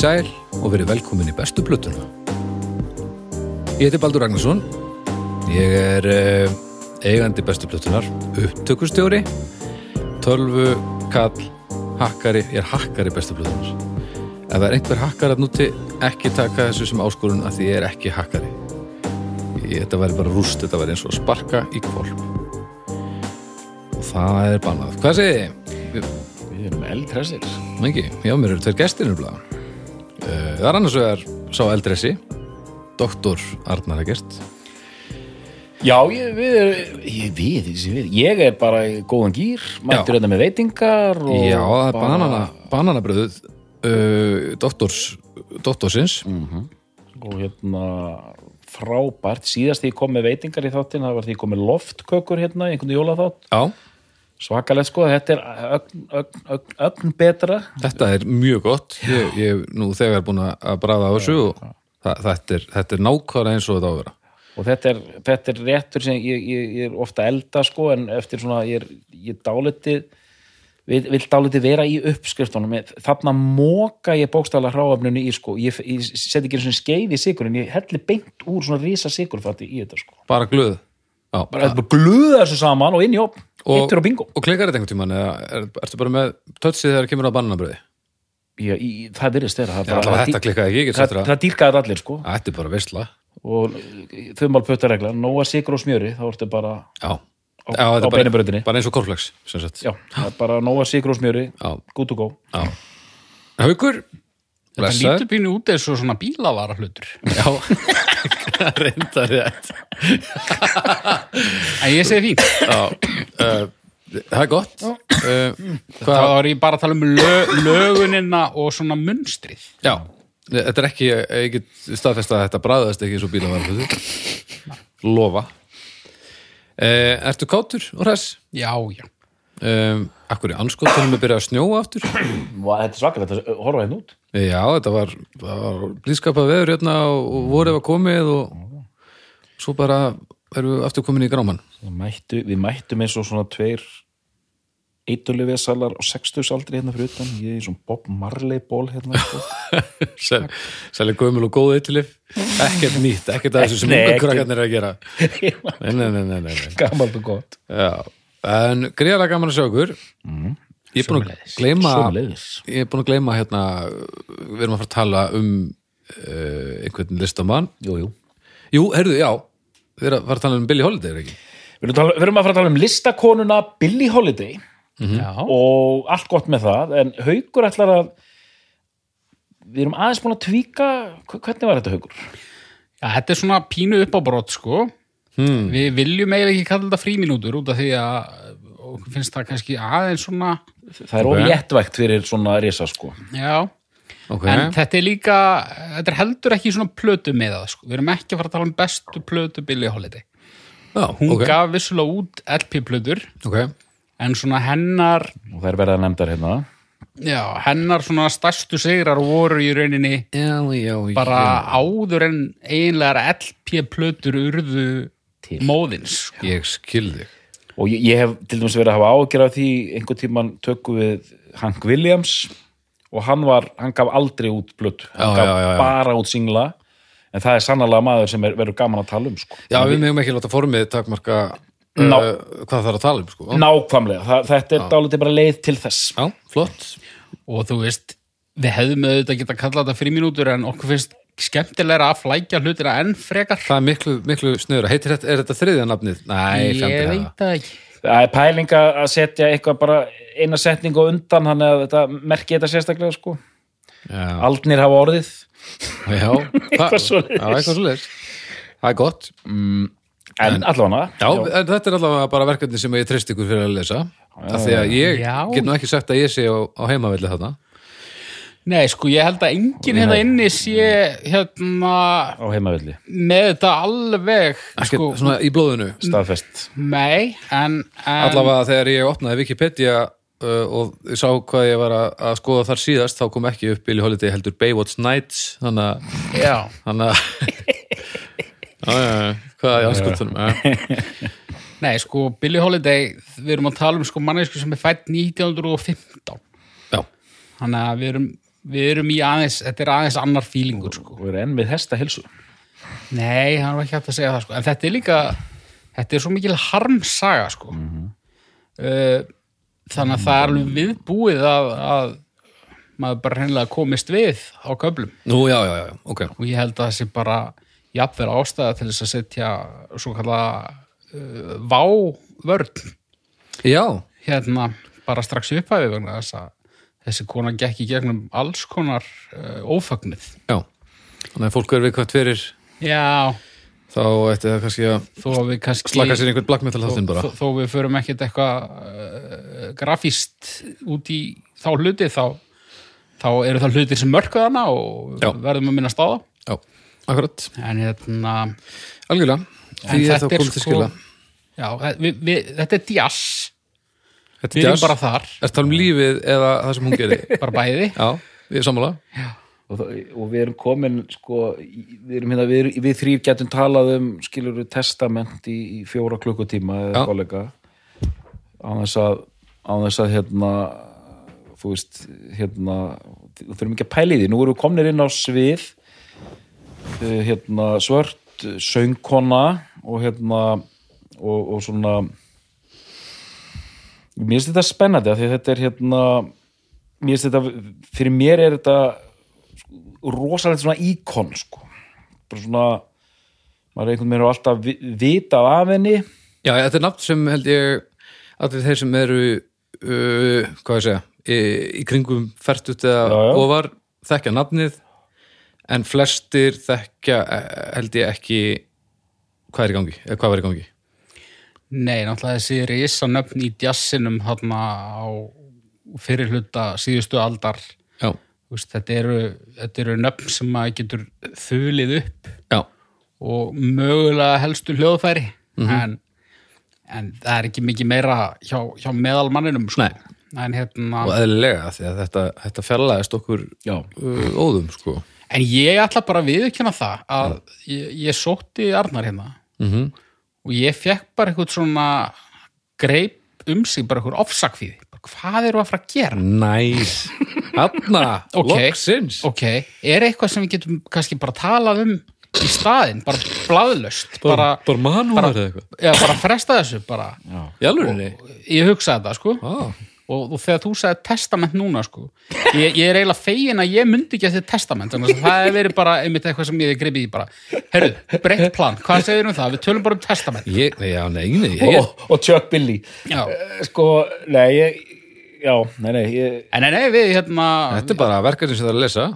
Sæl og verið velkomin í bestu plötuna. Ég heiti Baldur Ragnarsson. Ég er uh, eigandi bestu plötunar, upptökustjóri, tölvu, kall, hakkari, ég er hakkari bestu plötunar. Ef það er einhver hakkar að núti, ekki taka þessu sem áskorun að því ég er ekki hakkari. Ég, þetta væri bara rúst, þetta væri eins og sparka í kvolp. Og það er bannað. Hvað segið þið? Við- erum eldhressir. Mengi, já, mér eru tveir gestir nefnilega. Það er annars vegar sá eldressi, doktor Arnar Egert. Já, ég, við, erum- ég, við, við, ég er bara í góðan gýr, mættur þetta með veitingar og Já, það er banana, bananabröðuð uh, doktors, doktorsins. og hérna frábært, síðast því ég kom með veitingar í þáttin, það var því ég kom með loftkökur hérna, einhvern jólaþátt, Já, svakalegt sko þetta er ögn, ögn, ögn, ögn betra þetta er mjög gott. Ég ég hef nú þegar búin að bræða á þessu og það, þetta, er, þetta er nákvæmlega eins og þetta á að vera. og þetta er, þetta er réttur sem ég, ég, ég er ofta elda sko en eftir svona ég er, ég dálitið vil, vil dálitið vera í uppskriftunum þarna móka ég bókstæðlega hráafninu í sko ég, ég set ekki svona skeið í sigurinn ég helli beint úr svona rísa sigurfatti í þetta sko Bara glöð. Já, bara bara gluða þessu saman og inn í opn Og- og bingo og klikkar þetta einhvern tímann eða er, ertu bara með tötsið þegar kemur á bananabröði? Já, í, það virðist þeirra Já, allavega þetta klikkaði ekki, það, það dýrkaðir allir sko Þetta er bara veistla. og þau mál puttaregla, nóa sigur og smjöri þá ertu bara Já, á, Já, á er beinu bara, eins og korflex, sem sagt. já, það er bara nóa sigur og smjöri Já. good to go Já. Haukur, Þetta lítur pínu út eins og svona bílavara hlutur. Já, reyndar rétt. En ég segi fínt. Já, uh, það er gott. Uh, hvað, var ég bara að tala um lö, lögunina og svona munstrið. já, þetta er ekki, ég get staðfest að þetta bræðast ekki svo bíla var Lofa. Uh, ertu kátur og hress? Já, já. Um, akkur er anskotunum að byrja að snjóa aftur? Þetta er svakalegt að horfa hérna út Já, þetta var, var blískapað veður hérna og, og voru ef að komið og svo bara erum við aftur komin í gráman. mættu, við mættum eins og svona tveir eitulifjasalar og sextusaldri hérna fyrir utan ég er svona Bob Marley ból hérna sko. Selja gömul og góð eitthilif ekkert nýtt, ekkert að þessu sem ekki. krakkarnir er að gera nei, nei, nei, nei, nei, gamalt og gott Já. en gríðarlega gaman að sjá ykkur ég er búin að gleyma ég er búin að gleyma hérna við erum að fara að tala um uh, einhvern listamann jú, jú. jú, herðu, já við erum að fara að tala um Billie Holiday, er ekki? Við, erum við erum að fara að tala um listakonuna Billie Holiday Já. og allt gott með það en Haukur ætlar að við erum aðeins búin að tvíka hvernig var þetta Haukur? Já, þetta er svona pínu upp á brott, sko. Hmm. Við viljum eiginlega ekki kalla þetta fríminútur út af því að okkur finnst það kannski aðeins svona, Það er Ok. okay. léttvægt fyrir svona risa sko já, ok, en þetta er líka, þetta er heldur ekki svona plötu með það, sko. Við erum ekki að fara að tala um bestu plötu Billie Holiday. já, Hún ok, gaf vissulega út LP-plötur, en svona hennar og það er verið að nefndar hérna Já, hennar svona stærstu sigrar voru í rauninni já, já, bara áður en eiginlegar LP-plötur urðu Til. móðins. sko. ég skil þig og ég, ég hef til dæmis verið að hafa ágjör af því einhvern tíman tökum við Hank Williams og hann var, hann gaf aldrei út blödd, hann Já, gaf já, já, já. bara út singla en það er sannarlega maður sem er, verður gaman að tala um sko. Já, við megum ekki láta formið takmarka Ná. uh, hvað það er að tala um, sko. nákvæmlega, það, þetta er dálítið bara leið til þess Já, flott. Og þú veist, við hefðum auðvitað geta kallað þetta fríminútur en okkur finnst skemmtilegra að flækja hlutina enn frekar. Það er miklu, miklu snöður. Heitir þetta, er þetta þriðja nafnið? Nei, Ég veit það ekki. það er pælinga að setja eitthvað bara eina setningu á undan hann að þetta merki þetta sérstaklega sko Já, aldnir hafa orðið já. Eitthvað svoleiðis. Já, eitthvað svo leiðis. Það er gott. en allavega Já, en þetta er allavega bara verkefni sem ég treyst ykkur fyrir að lesa. Af því að ég Já. get nú ekki sagt að ég sé á, á heimavelli þarna. Nei, sko, ég held að enginn hérna inni sé hérna á heimavilli, með þetta alveg, Ekki, sko, svona í blóðinu. staðfest. Nei, en, en Allavega þegar ég opnaði Wikipedia uh, og ég sá hvað ég var að, að skoða þar síðast, þá kom ekki upp Billie Holiday heldur Baywatch Nights, þannig að já, Þannig að hvað er anskutunum nei, sko, Billie Holiday við erum að tala um sko mannesku sem er fætt 1915 Já, þannig að við erum við erum í aðeins, þetta er aðeins annar fílingur sko. og er enn við hesta hilsu Nei, það var ekki hægt að segja það sko. en þetta er líka, þetta er svo mikil harmsaga sko. uh, þannig að það er alveg viðbúið að, að maður bara hreinlega komist við á köflum Nú, já, já, já, ok. og ég held að það sé bara jafnvel ástæða til þess að setja svo kalla uh, vávörn Já, hérna bara strax í upphæfi vegna þess að þessi kona gekk í gegnum alls konar uh, ófögnið já. Þannig að fólk er við hvað fyrir Já, þá ætti það kannski að kannski slaka sér einhvern black metal þáttinn bara. þó, þó við förum ekkert eitthvað uh, grafíst út í þá hluti þá, þá eru það hlutir sem mörkuð hana og Já. verðum að minna stáða Já, akkurat. en hérna Algjörlega. Því er þá þetta er komið til sko- skila. já, við, við, þetta er djass Þetta er bara þar, Er það um lífið eða það sem hún gerir? bara bæði. Já, við erum sammála. og, og við erum komin sko, við erum hérna, við, við þrýr getum talað um skilur testament í, í fjóra klukkutíma eða kollega á þess að á þess að hérna þú veist, hérna við þurfum ekki að pæla í því, nú erum við komnir inn á svið eh, hérna svört söngkona og hérna og, og svona mér finnst þetta spennandi að þetta er hérna mér finnst þetta, fyrir mér er þetta rosalegt svona íkon sko. Bara svona maður er einhvern veginn og alltaf vi- vitað af henni. Já, þetta er nafn sem held ég allir þeir sem eru uh, hvað ég segja í, í kringum færtut eða Já, já. ofar þekkja nafnið en flestir þekkja eh, held ég ekki hvað er í gangi, eða hvað var í gangi Nei, náttúrulega þessi risa nöfn í djassinum þarna á fyrir hluta síðustu aldar. Já, þetta, eru, þetta eru nöfn sem maður getur þulið upp já, og mögulega helstu hljóðfæri Mhm. en, en það er ekki mikið meira hjá, hjá meðalmanninum sko. Hérna og eðlilega því að þetta, þetta fjallaðist okkur já, uh, óðum sko. En ég ætla bara að viðurkenna það að ég, ég sótti Arnar hérna. Mm og ég fekk bara eitthvað svona greip um sig bara eitthvað ofsakvíði. Bara, hvað eru að fara að gera? Næs. Ok. loksins. ok, er eitthvað sem við getum kannski bara talað um í staðinn, bara blaðlöst bara, bara manúar eða eitthvað? Já, bara fresta þessu bara. Ég hugsaði þetta sko. Ah. Og, og þegar þú sagði testament núna sko ég, ég er eiginlega fegin að ég myndi ekki að þetta testament þannig að það er verið bara einmitt eitthvað sem ég hef gripið í bara. Herru, breytt plan, hvað segir um það? Við tölum bara um testament. Ég, já, nei, nei, ég, og, og Chuck Billy. Já. Eh, sko, nei, ég já, nei, nei, ég en nei, nei, við hérna þetta er bara verkefni sem það er að lesa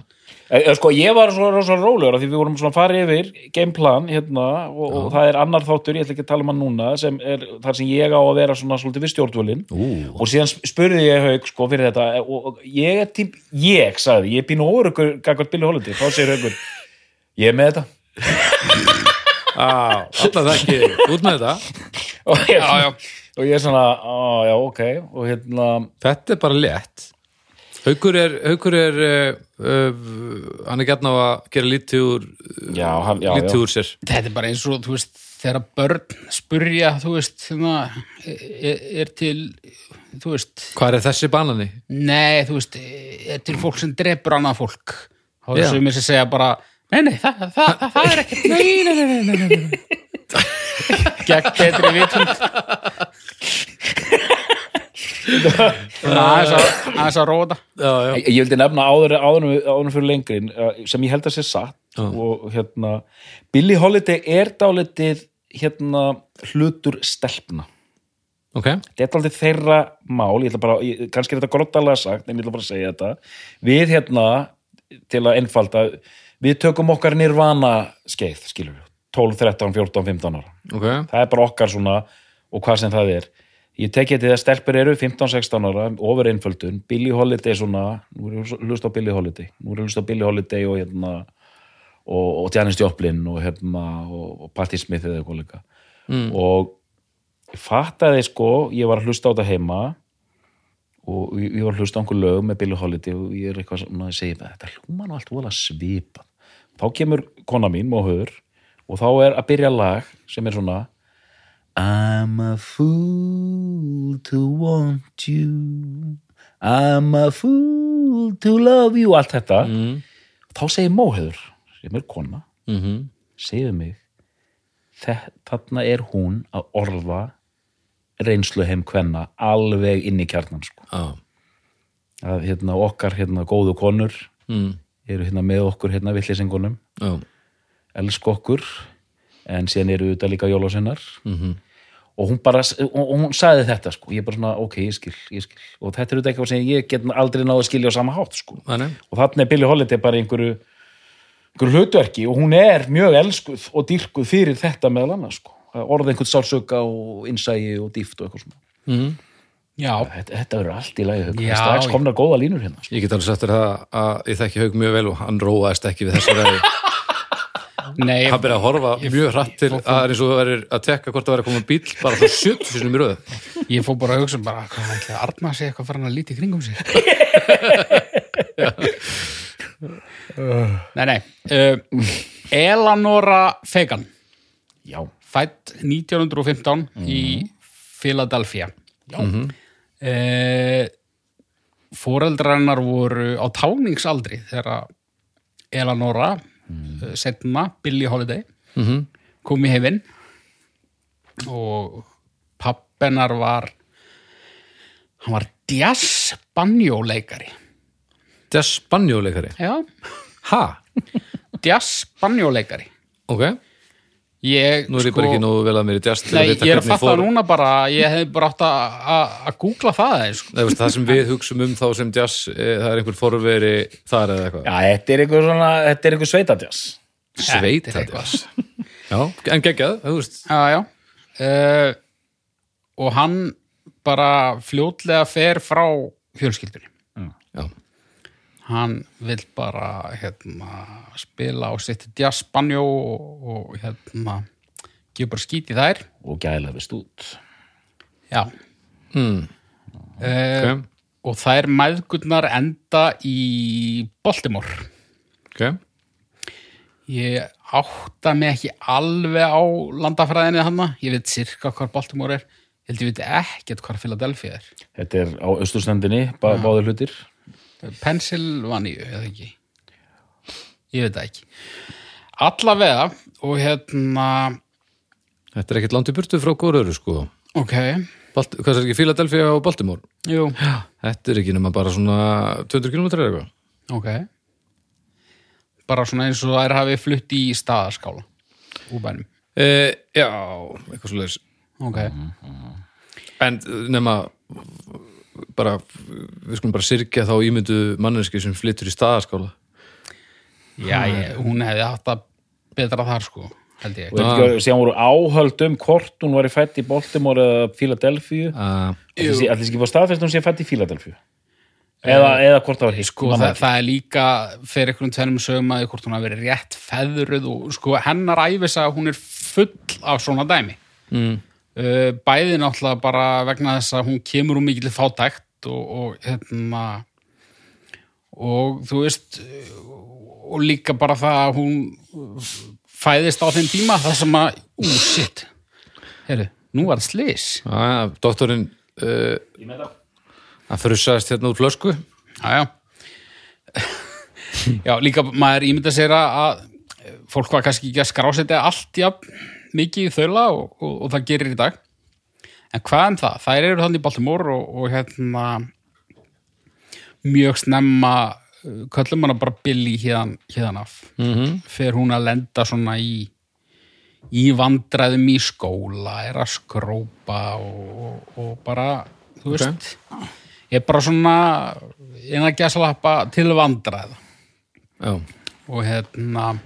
Sko, ég var svo rosa rólegur af því við vorum svona fara yfir gameplan hérna og, og það er annar þáttur, ég ætla ekki að tala um hann núna sem er þar sem ég á að vera svona svolítið við stjórnvölin og síðan spurði ég haug sko fyrir þetta eh, og, og ég er tím, ég sagði, ég er pínu órugur gagvart Billy Holiday, þá segir haugur ég er með þetta. Ah, alltaf ekki, út með þetta? Og, hérna, já, já. og ég er svona, á, já, ok. Og hérna, þetta er bara létt Haukur er, haukur er uh, uh, hann er gætna á að gera lítið úr Já, hann- já, lítið já. úr sér þetta er bara eins og, þú veist, þegar börn spurja, þú veist hérna, er, er til þú veist, hvað er þessi banani? nei, þú veist er til fólk sem drepur annað fólk þá er Já. sem ég segja bara nei, nei, það, það, það, það er ekkert nei, nei, nei, nei, nei, nei, nei. gegn betri vitund aðeins að róta ég, ég vildi nefna áður, áður, áður fyrir lengri eh, sem ég held að sé satt Já. og hérna Billy Holiday er dálitið hérna hlutur stelpna. Ok, þetta er aldrei þeirra mál ég ætla bara, ég, kannski er þetta grottalega sagt en ég ætla bara að segja þetta. Við hérna, til að einfalda við tökum okkar nirvana skeið, skilur við 12, 13, 14, 15 ára. Ok. Það er bara okkar svona og hvað sem það er ég tekið til að stelpur eru 15-16 ára ofur einföldun, Billy Holiday svona, nú er ég að hlusta á Billy Holiday. Nú er ég að hlusta á Billy Holiday og hérna og, og Janis Joplin og hérna og, og Patti Smith eða eitthvað líka. Mm. og fattaði sko, ég var að hlusta á þetta heima og ég, ég var að hlusta á einhver lög með Billy Holiday og ég er eitthvað svona að segja þetta hljóma nú allt vola svipað. Þá kemur kona mín, móhör og þá er að byrja lag sem er svona I'm a fool to want you. I'm a fool to love you. Allt þetta. Þá segir Móheður sem er kona mm -hmm. segir mig þarna er hún að orða reynslu heim kvenna alveg inn í kjarnan sko. Já, að hérna, okkar hérna, góðu konur mm. eru hérna með okkur hérna villisingunum já, elsk okkur en síðan eru þetta líka jólásinnar mhm, og hún bara, og hún sagði þetta sko, ég bara svona, ok, ég skil, ég skil. Og þetta er þetta eitthvað sem ég get aldrei náðu að skilja á sama hátt sko, þannig og þarna er Billie Holiday bara einhverju, einhverju hlutverki. Og hún er mjög elskuð og dýrkuð fyrir þetta meðal annars sko, orða einhvern sársöka og innsægi og dýft og eitthvað svona. Mm. Já, þetta, þetta verður allt í lagi strax já. komnar góða línur hérna sko. Ég get alveg sagt þér það að ég þekki haug mjög vel og hann róaðist ekki við þessu ræði nei, Hann byrjaði að horfa mjög hratt til að það er eins og það verður að tekka hvort það verður að koma bíl bara frá 70 sinum í röðu ég fór bara að hugsa bara, hvað ætli að Arna sé eitthvað farin að líti í kringum sig? Nei, nei uh, Eleanora Fegan. Já, fætt 1915 í Philadelphia Já. Mm Fóreldrarnar voru á táningsaldri þegar Eleanora mm. setna Billie Holiday Mhm. kom í hefinn og pappenar var hann var jazz banjóleikari Það er spanjóleikari já, Ha? jazz banjóleikari Ok, ég, nú er ég bara ekki nógu vel að mér í djast Nei, ég er að fatta núna bara ég hef bara átt að- googla það sko. Það, veist, það sem við hugsum um þá sem jazz e, það er einhver forveri þar eða eitthvað. Já, þetta er einhver svona þetta er einhver sveitadjás Sveit Þetta er eitthvað. jazz Já, en geggjað, þú veist. Já, já. Uh, og hann bara fljótlega fer frá fjölskyldunni hann vill bara hérna, spila á sitt jazzbanjó og, og hérna gefa bara skít í þær og gæla við stút já mm. uh, ok, og þær mæðgurnar enda í Baltimore ok Ég átta mig ekki alveg á landafræðinni hana. Ég veit sirka hvar Baltimore er. Ég held ég veit ekkert hvar Philadelphia er. þetta er á austurstendinni, bá, báður hlutir Pennsylvania, eða ekki. Ég veit það ekki. Allavega, og hérna, Þetta er ekkert langt í burtu frá góðröru sko ok, Balt, Hvað er ekki, Philadelphia og Baltimore jú, Þetta er ekki nema bara svona 200 km eða eitthvað ok. Bara svona eins og þær hafi flutt í staðaskála úr bænum. e, Já, eitthvað svo leiðis Ok, En uh, nema bara, við skulum bara syrkja þá ímyndu manneski sem flyttur í staðaskála. Já, ég, hún hefði hatt að betra þar, sko, held ég. og síðan voru áhöld um hvort hún var í fætt í Baltimore eða Philadelphia. Allir ekki fór staðfest hún sé fætt í Philadelphia? Eða, eða hvort það var hitt. sko það, það er líka fyrir einhverjum tvennum sögum að hvort hún hafi verið rétt feðruð og sko hennar æfisa hún er full af svona dæmi. Mm, bæði náttúrulega bara vegna þess að hún kemur um mikill fátækt og, og hérna og þú veist og líka bara það að hún fæðist á þeim tíma það sem að, ú, shit. Heyrðu, nú var það slis að, Doktorinn uh, að frussaðist hérna úr flösku. Já, já. já, líka maður ímynda sér að að fólk var kannski ekki að skrásetja allt jafn mikið þaula og, og, og það gerir í dag. En hvað um það? Þær eru þannig í Baltimore og, og hérna mjög snemma uh, köllum hana bara Billy hérðan, hérðan af. mm -hmm. Fer hún að lenda svona í í vandræðum í skóla, er að skrópa og, og, og bara, þú Ok. veist, er bara svona eina gæsalappa til vandræða Já, og hérna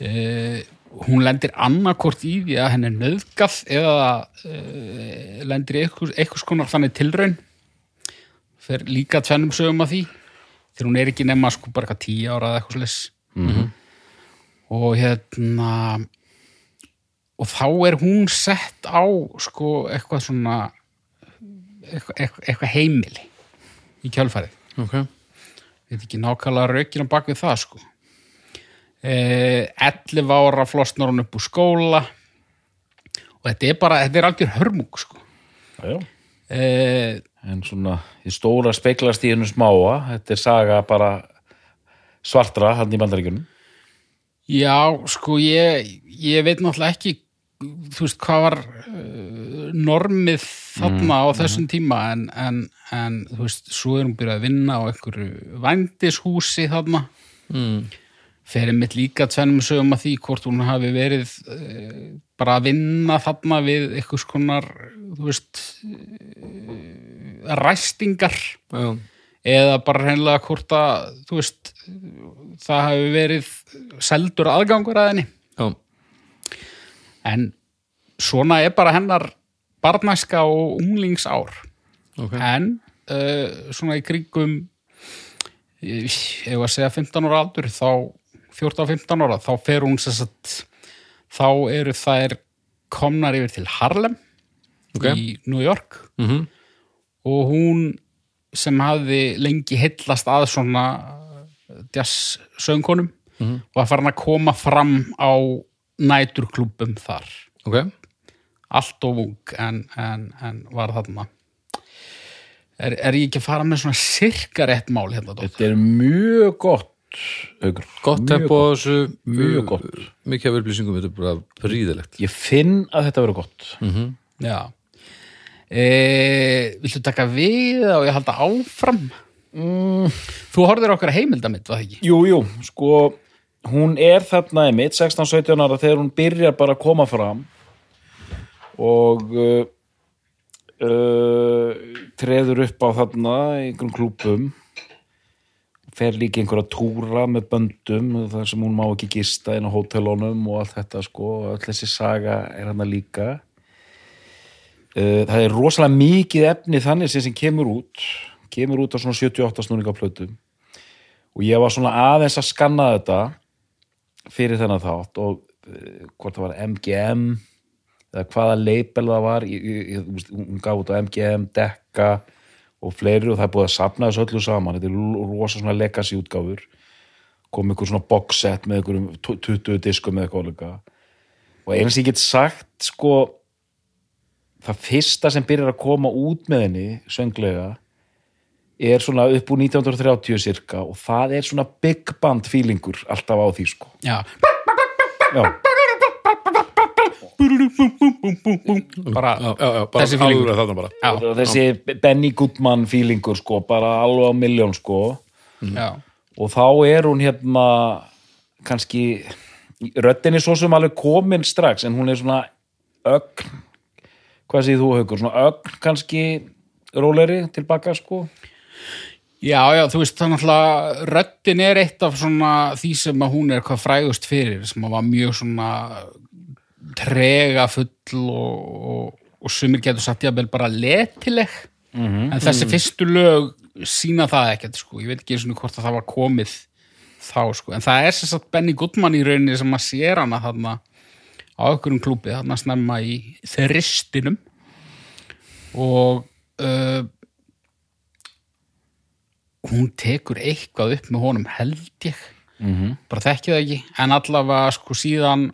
e, hún lendir annarkort í því að henni er nöðgað eða e, lendir einhvers, konar þannig tilraun. Fer líka tvennum sögum að því þegar hún er ekki nema sko bara eitthvað tíu ára eða eitthvað slis Mhm. og hérna og þá er hún sett á sko eitthvað svona eitthvað, eitthvað, heimili í kjálfarið ok. Veit ekki nákvæmlega rökin á bak við það sko 11 ára flosnar hún upp úr skóla og þetta er bara, þetta er algjör hörmung sko já, já. eh, en svona í stóra hennu smáa þetta er saga bara svartra hann í bandaríkjunum Já, sko, ég, ég veit náttúrulega ekki, þú veist, hvað var uh, normið þarna á þessum tíma, en, en, en, þú veist, svo er hún byrjað að vinna á einhverju vændishúsi þarna. mm. Ferið mitt líka tvennum sögum að því hvort hún hafi verið uh, bara að vinna þarna við einhvers konar, veist, uh, ræstingar já, eða bara hreinlega hvort að, veist, það hafi verið seldur aðgangur að henni. já, En svona er bara hennar barnæska og unglingsár. ok En uh, svona í kringum, var að segja 15 ára aldur, þá 14-15 ára, þá fer hún sagt, þá eru þær komnar yfir til Harlem Ok. í New York mm og hún sem hafði lengi hillast að svona jazz söngkonum Mhm. var farin að koma fram á næturklúbum þar ok, allt of ung en, en, en var þarna er, er ég ekki að fara með svona sirka rétt mál hérna Dótt? þetta er mjög gott Haukur. gott tempo á þessu Mjög uh, gott. mikið af upplýsingum, þetta er bara príðilegt ég finn að þetta verður gott mm Já e, Viltu taka við og ég halda áfram? mm, Þú horfðir okkar heimildamitt, var það ekki? jú, jú, sko hún er þarna í mitt 16-17 ára þegar hún byrjar bara að koma fram og uh, uh, treður upp á þarna í einhverjum klúpum fer líka einhverja túra með böndum þar sem hún má ekki gista inn á hótelunum og allt þetta sko, öll þessi saga er hann líka. Uh, það er rosalega mikið efni þannig sem, sem kemur út kemur út á svona 78 snúninga plötum og ég var svona aðeins að skanna þetta fyrir þennan þátt og uh, hvort það var MGM eða hvaða label það var. Ég, ég, ég, hún gaf út á MGM, Dekka og fleiri og það er búið að safna þessu öllu saman. Þetta er rosa svona legacy útgáfur. Kom einhver svona box set með einhverjum tu- 20 diskum eða eitthvað líka. Og eins ég get sagt sko það fyrsta sem byrjar að koma út með henni sönglega er svona upp úr 1930 cirka og það er svona big band feelingur alltaf á því sko. Já, já, bara Þessi feelingur. alveg þarna bara. Já, og þessi Benny Goodman feelingur sko, bara alveg á miljón sko. Já, og þá er hún hérna kannski röddin er svo sem alveg komin strax en hún er svona ögn hvað segir þú haukur, svona ögn kannski róleri tilbaka sko? Já, já, þú veist það náttúrulega röddin er eitt af svona því sem að hún er hvað frægust fyrir sem að var mjög svona trega full og, og, og sumir getur satt jafnvel bara letileg. Mhm. en þessi fyrstu lög sína það ekkert sko, ég veit ekki eins og hvort að það var komið þá sko, en það er sem sagt Benny Goodman í rauninni sem að sér hana þarna á einhverjum klúbi þarna snemma í þristinum. Og uh, hún tekur eitthvað upp með honum held ég. Mhm. bara þekki það ekki. En allavega sko síðan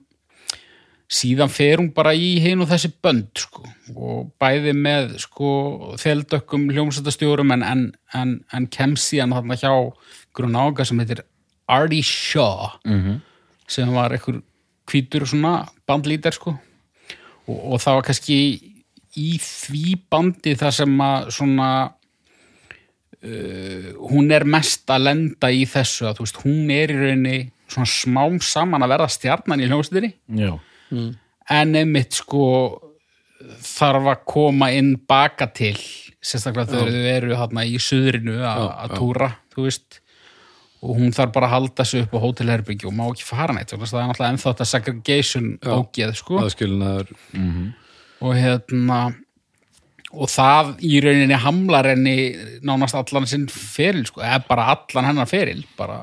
síðan fer hún bara í hinn og þessi bönd sko og bæði með sko þeldökkum hljómsættastjórum en, en, en, en kem síðan þarna hjá grunn ága sem heitir Artie Shaw Mhm. sem var einhver hvítur svona bandlítar sko. Og, og það var kannski í því bandi það sem að svona uh, hún er mest að lenda í þessu að þú veist, hún er í rauninni svona smám saman að verða stjarnan í hljómsveitinni. Já, en einmitt sko þarf að koma inn baka til sérstaklega þegar þau eru þarna í suðrinu að að túra þú veist. Og hún þarf bara að halda sig upp á hótelherbyggi og má ekki fara neitt að það er náttúrulega ennþá þetta segregation Já. ógeð sko. aðskilnaður. Og hérna og það í rauninni hamlar henni nánast allan sinn feril sko, eða bara allan hennar feril bara,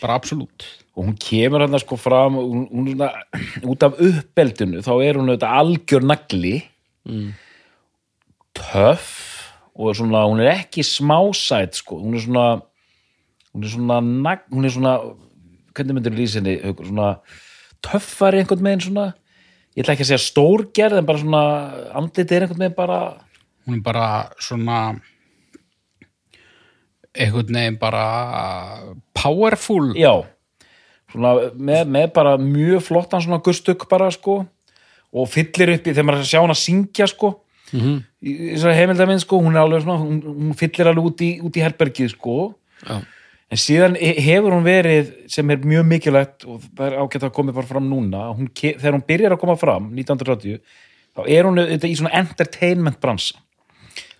bara absolutt og hún kemur hann sko fram hún, hún svona, út af uppeldinu þá er hún auðvitað algjör nagli. Töff og svona, hún er ekki smásæt sko, hún er svona hún er svona, nag, hún er svona hvernig myndir svona töffari einhvern veginn svona? Ég ætla ekki að segja stórgerð en bara svona andlitið er einhvern veginn bara hún er bara svona einhvern veginn bara powerful. Já svona, með, með bara mjög flottan svona gustug bara sko og fyllir upp í þegar maður er að sjá hann að syngja sko Mhm. í í þessari heimildamind sko hún er alveg svona, hún, hún fyllir alveg út í, út í herbergið sko Já. en síðan he- hefur hún verið sem er mjög mikilvægt og það er ágætt að koma bara fram núna hún, þegar hún byrjar að koma fram 1980 þá er hún í svona entertainment bransa.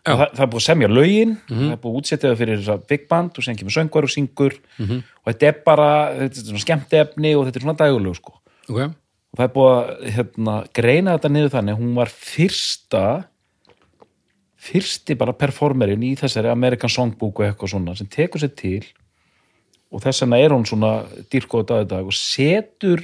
Það, það er búið að semja lögin það er búið að útsetja það fyrir big band og sem kemur söngvar og syngur. Og þetta er bara, þetta er svona skemmtefni og þetta er svona dagulegu sko. Ok, og það er búið að hérna, greina þetta niður þannig hún var fyrsta fyrsti bara performerin í þessari American Songbook og eitthvað svona sem tekur sér til. Og þess vegna er hún svona dýrkóða dag dag og setur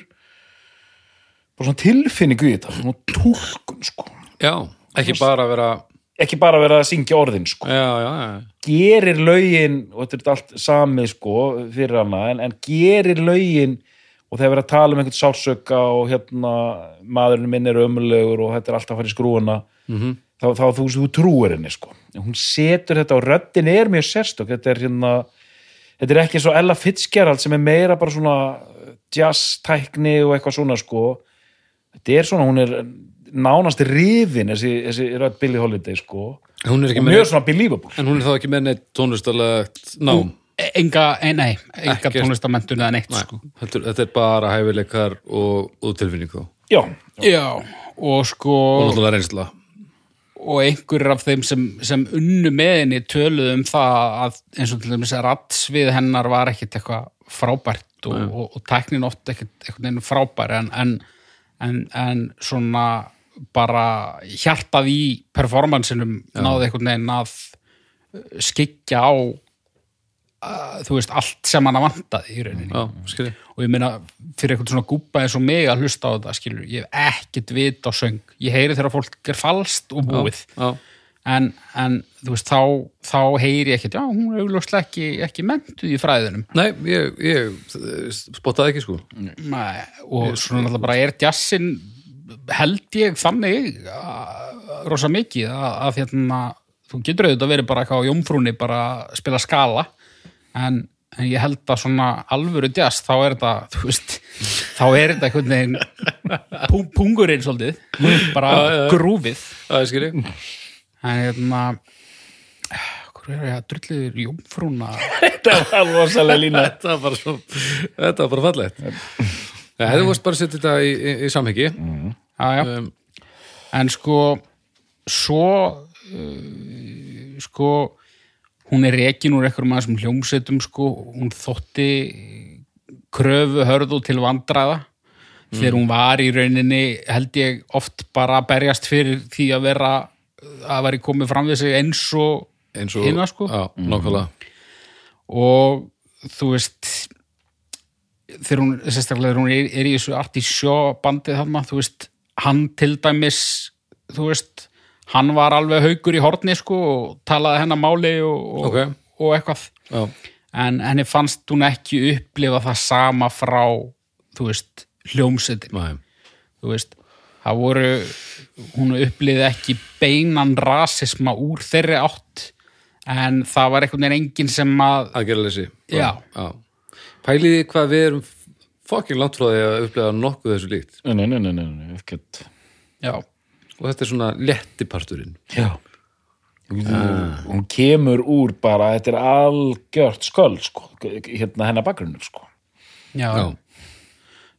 bara svona tilfinningu í þetta svona túlkun sko. Já, ekki bara vera ekki bara vera að syngja orðin sko. Já, já, já, gerir lögin og þetta er allt samið sko fyrir hana en, en gerir lögin og þegar verið að tala um einhvern sársöka og hérna maðurinn minn er ömulegur og þetta er alltaf að fara í skrúuna Mhm. þá, þá þú, þú trúir henni sko. Hún setur þetta og röddin er mjög sérstök. Þetta er hérna þetta er ekki eins og Ella Fitzgerald sem er meira bara svona jazz tækni og eitthvað svona sko. Þetta er svona, hún er nánast rifin þessi, þessi rödd Billie Holiday sko. Hún er og ekki mjög með svona believable en hún er þá ekki með neitt tónlistarlegt nám? Enga, e, nei, enga Ekkert. tónlistamenntun eða neitt Nei, sko. þetta, er- þetta er bara hæfileikar og, og tilfinning þó. Og já, já, og sko náttúrulega reynsla. Og einhverjir af þeim sem, sem unnu með henni töluðu um það að eins og til dæmis að rattsvið hennar var ekkit eitthvað frábært og, og, og tæknin oft ekkit eitthvað neinu frábær en, en, en, en svona bara hjartað í performansinum náði eitthvað neginn að skikja á að, þú veist, allt sem hann vantaði í rauninni. Já, og ég meina fyrir eitthvað svona gúpa eins og mig að hlusta á þetta skilur, ég hef ekkert vit á söng. Ég heyri þegar fólk er falskt og búið. já, en, en þú veist, þá, þá heyri ég ekkert já, hún er augljóslega ekki, ekki mentuð í fræðunum nei, ég, ég spottaði ekki sko. Nei, og svona náttúrulega bara er jazzin held ég þannig að- rosa mikið að, að hérna, þú getur auðvitað verið bara eitthvað á jómfrúni bara að spila skala en, en ég held að svona alvöru jazz, þá er þetta þú veist, þá er þetta einhvern veginn pung, pungurinn svolítið bara grúfið. Já, ég skilji en hérna hvað er ég að drulliður jómfrúna? Þetta var rosalega lína. Þetta var bara svo þetta var bara fallegt ja, hefðu varst bara að setja þetta í, í, í samhengi. Já, já. um, en sko svo uh, sko hún er rekin úr einhverjum aðeins hljómsveitum sko, hún þótti kröfu hörðu til vandræða. Þegar hún var í rauninni held ég oft bara að berjast fyrir því að vera að væri komið fram við sig eins og eins og Hina, sko. já, nákvæmlega. Og þú veist þegar hún, sérstaklega hún er, er í þessu arti sjó bandið þarna, þú veist hann til dæmis, þú veist hann var alveg haugur í horni sko og talaði hennar máli og, og, Ok. og eitthvað já, en henni fannst hún ekki upplifa það sama frá, þú veist hljómsetin, næ, þú veist það voru, hún upplifði ekki beinan rasisma úr þeirri átt en það var einhvern veginn enginn sem að aðgerðaleysi Já. já. Pæliði hvað við erum fokkin langt frá því að upplega nokkuð þessu líkt? Nei, nei, nei, nei, nei, ekkert já, og þetta er svona lettiparturinn já. Ah. hún kemur úr bara þetta er algjört sköld sko, hérna hennar bakgrunnur sko. Já, já,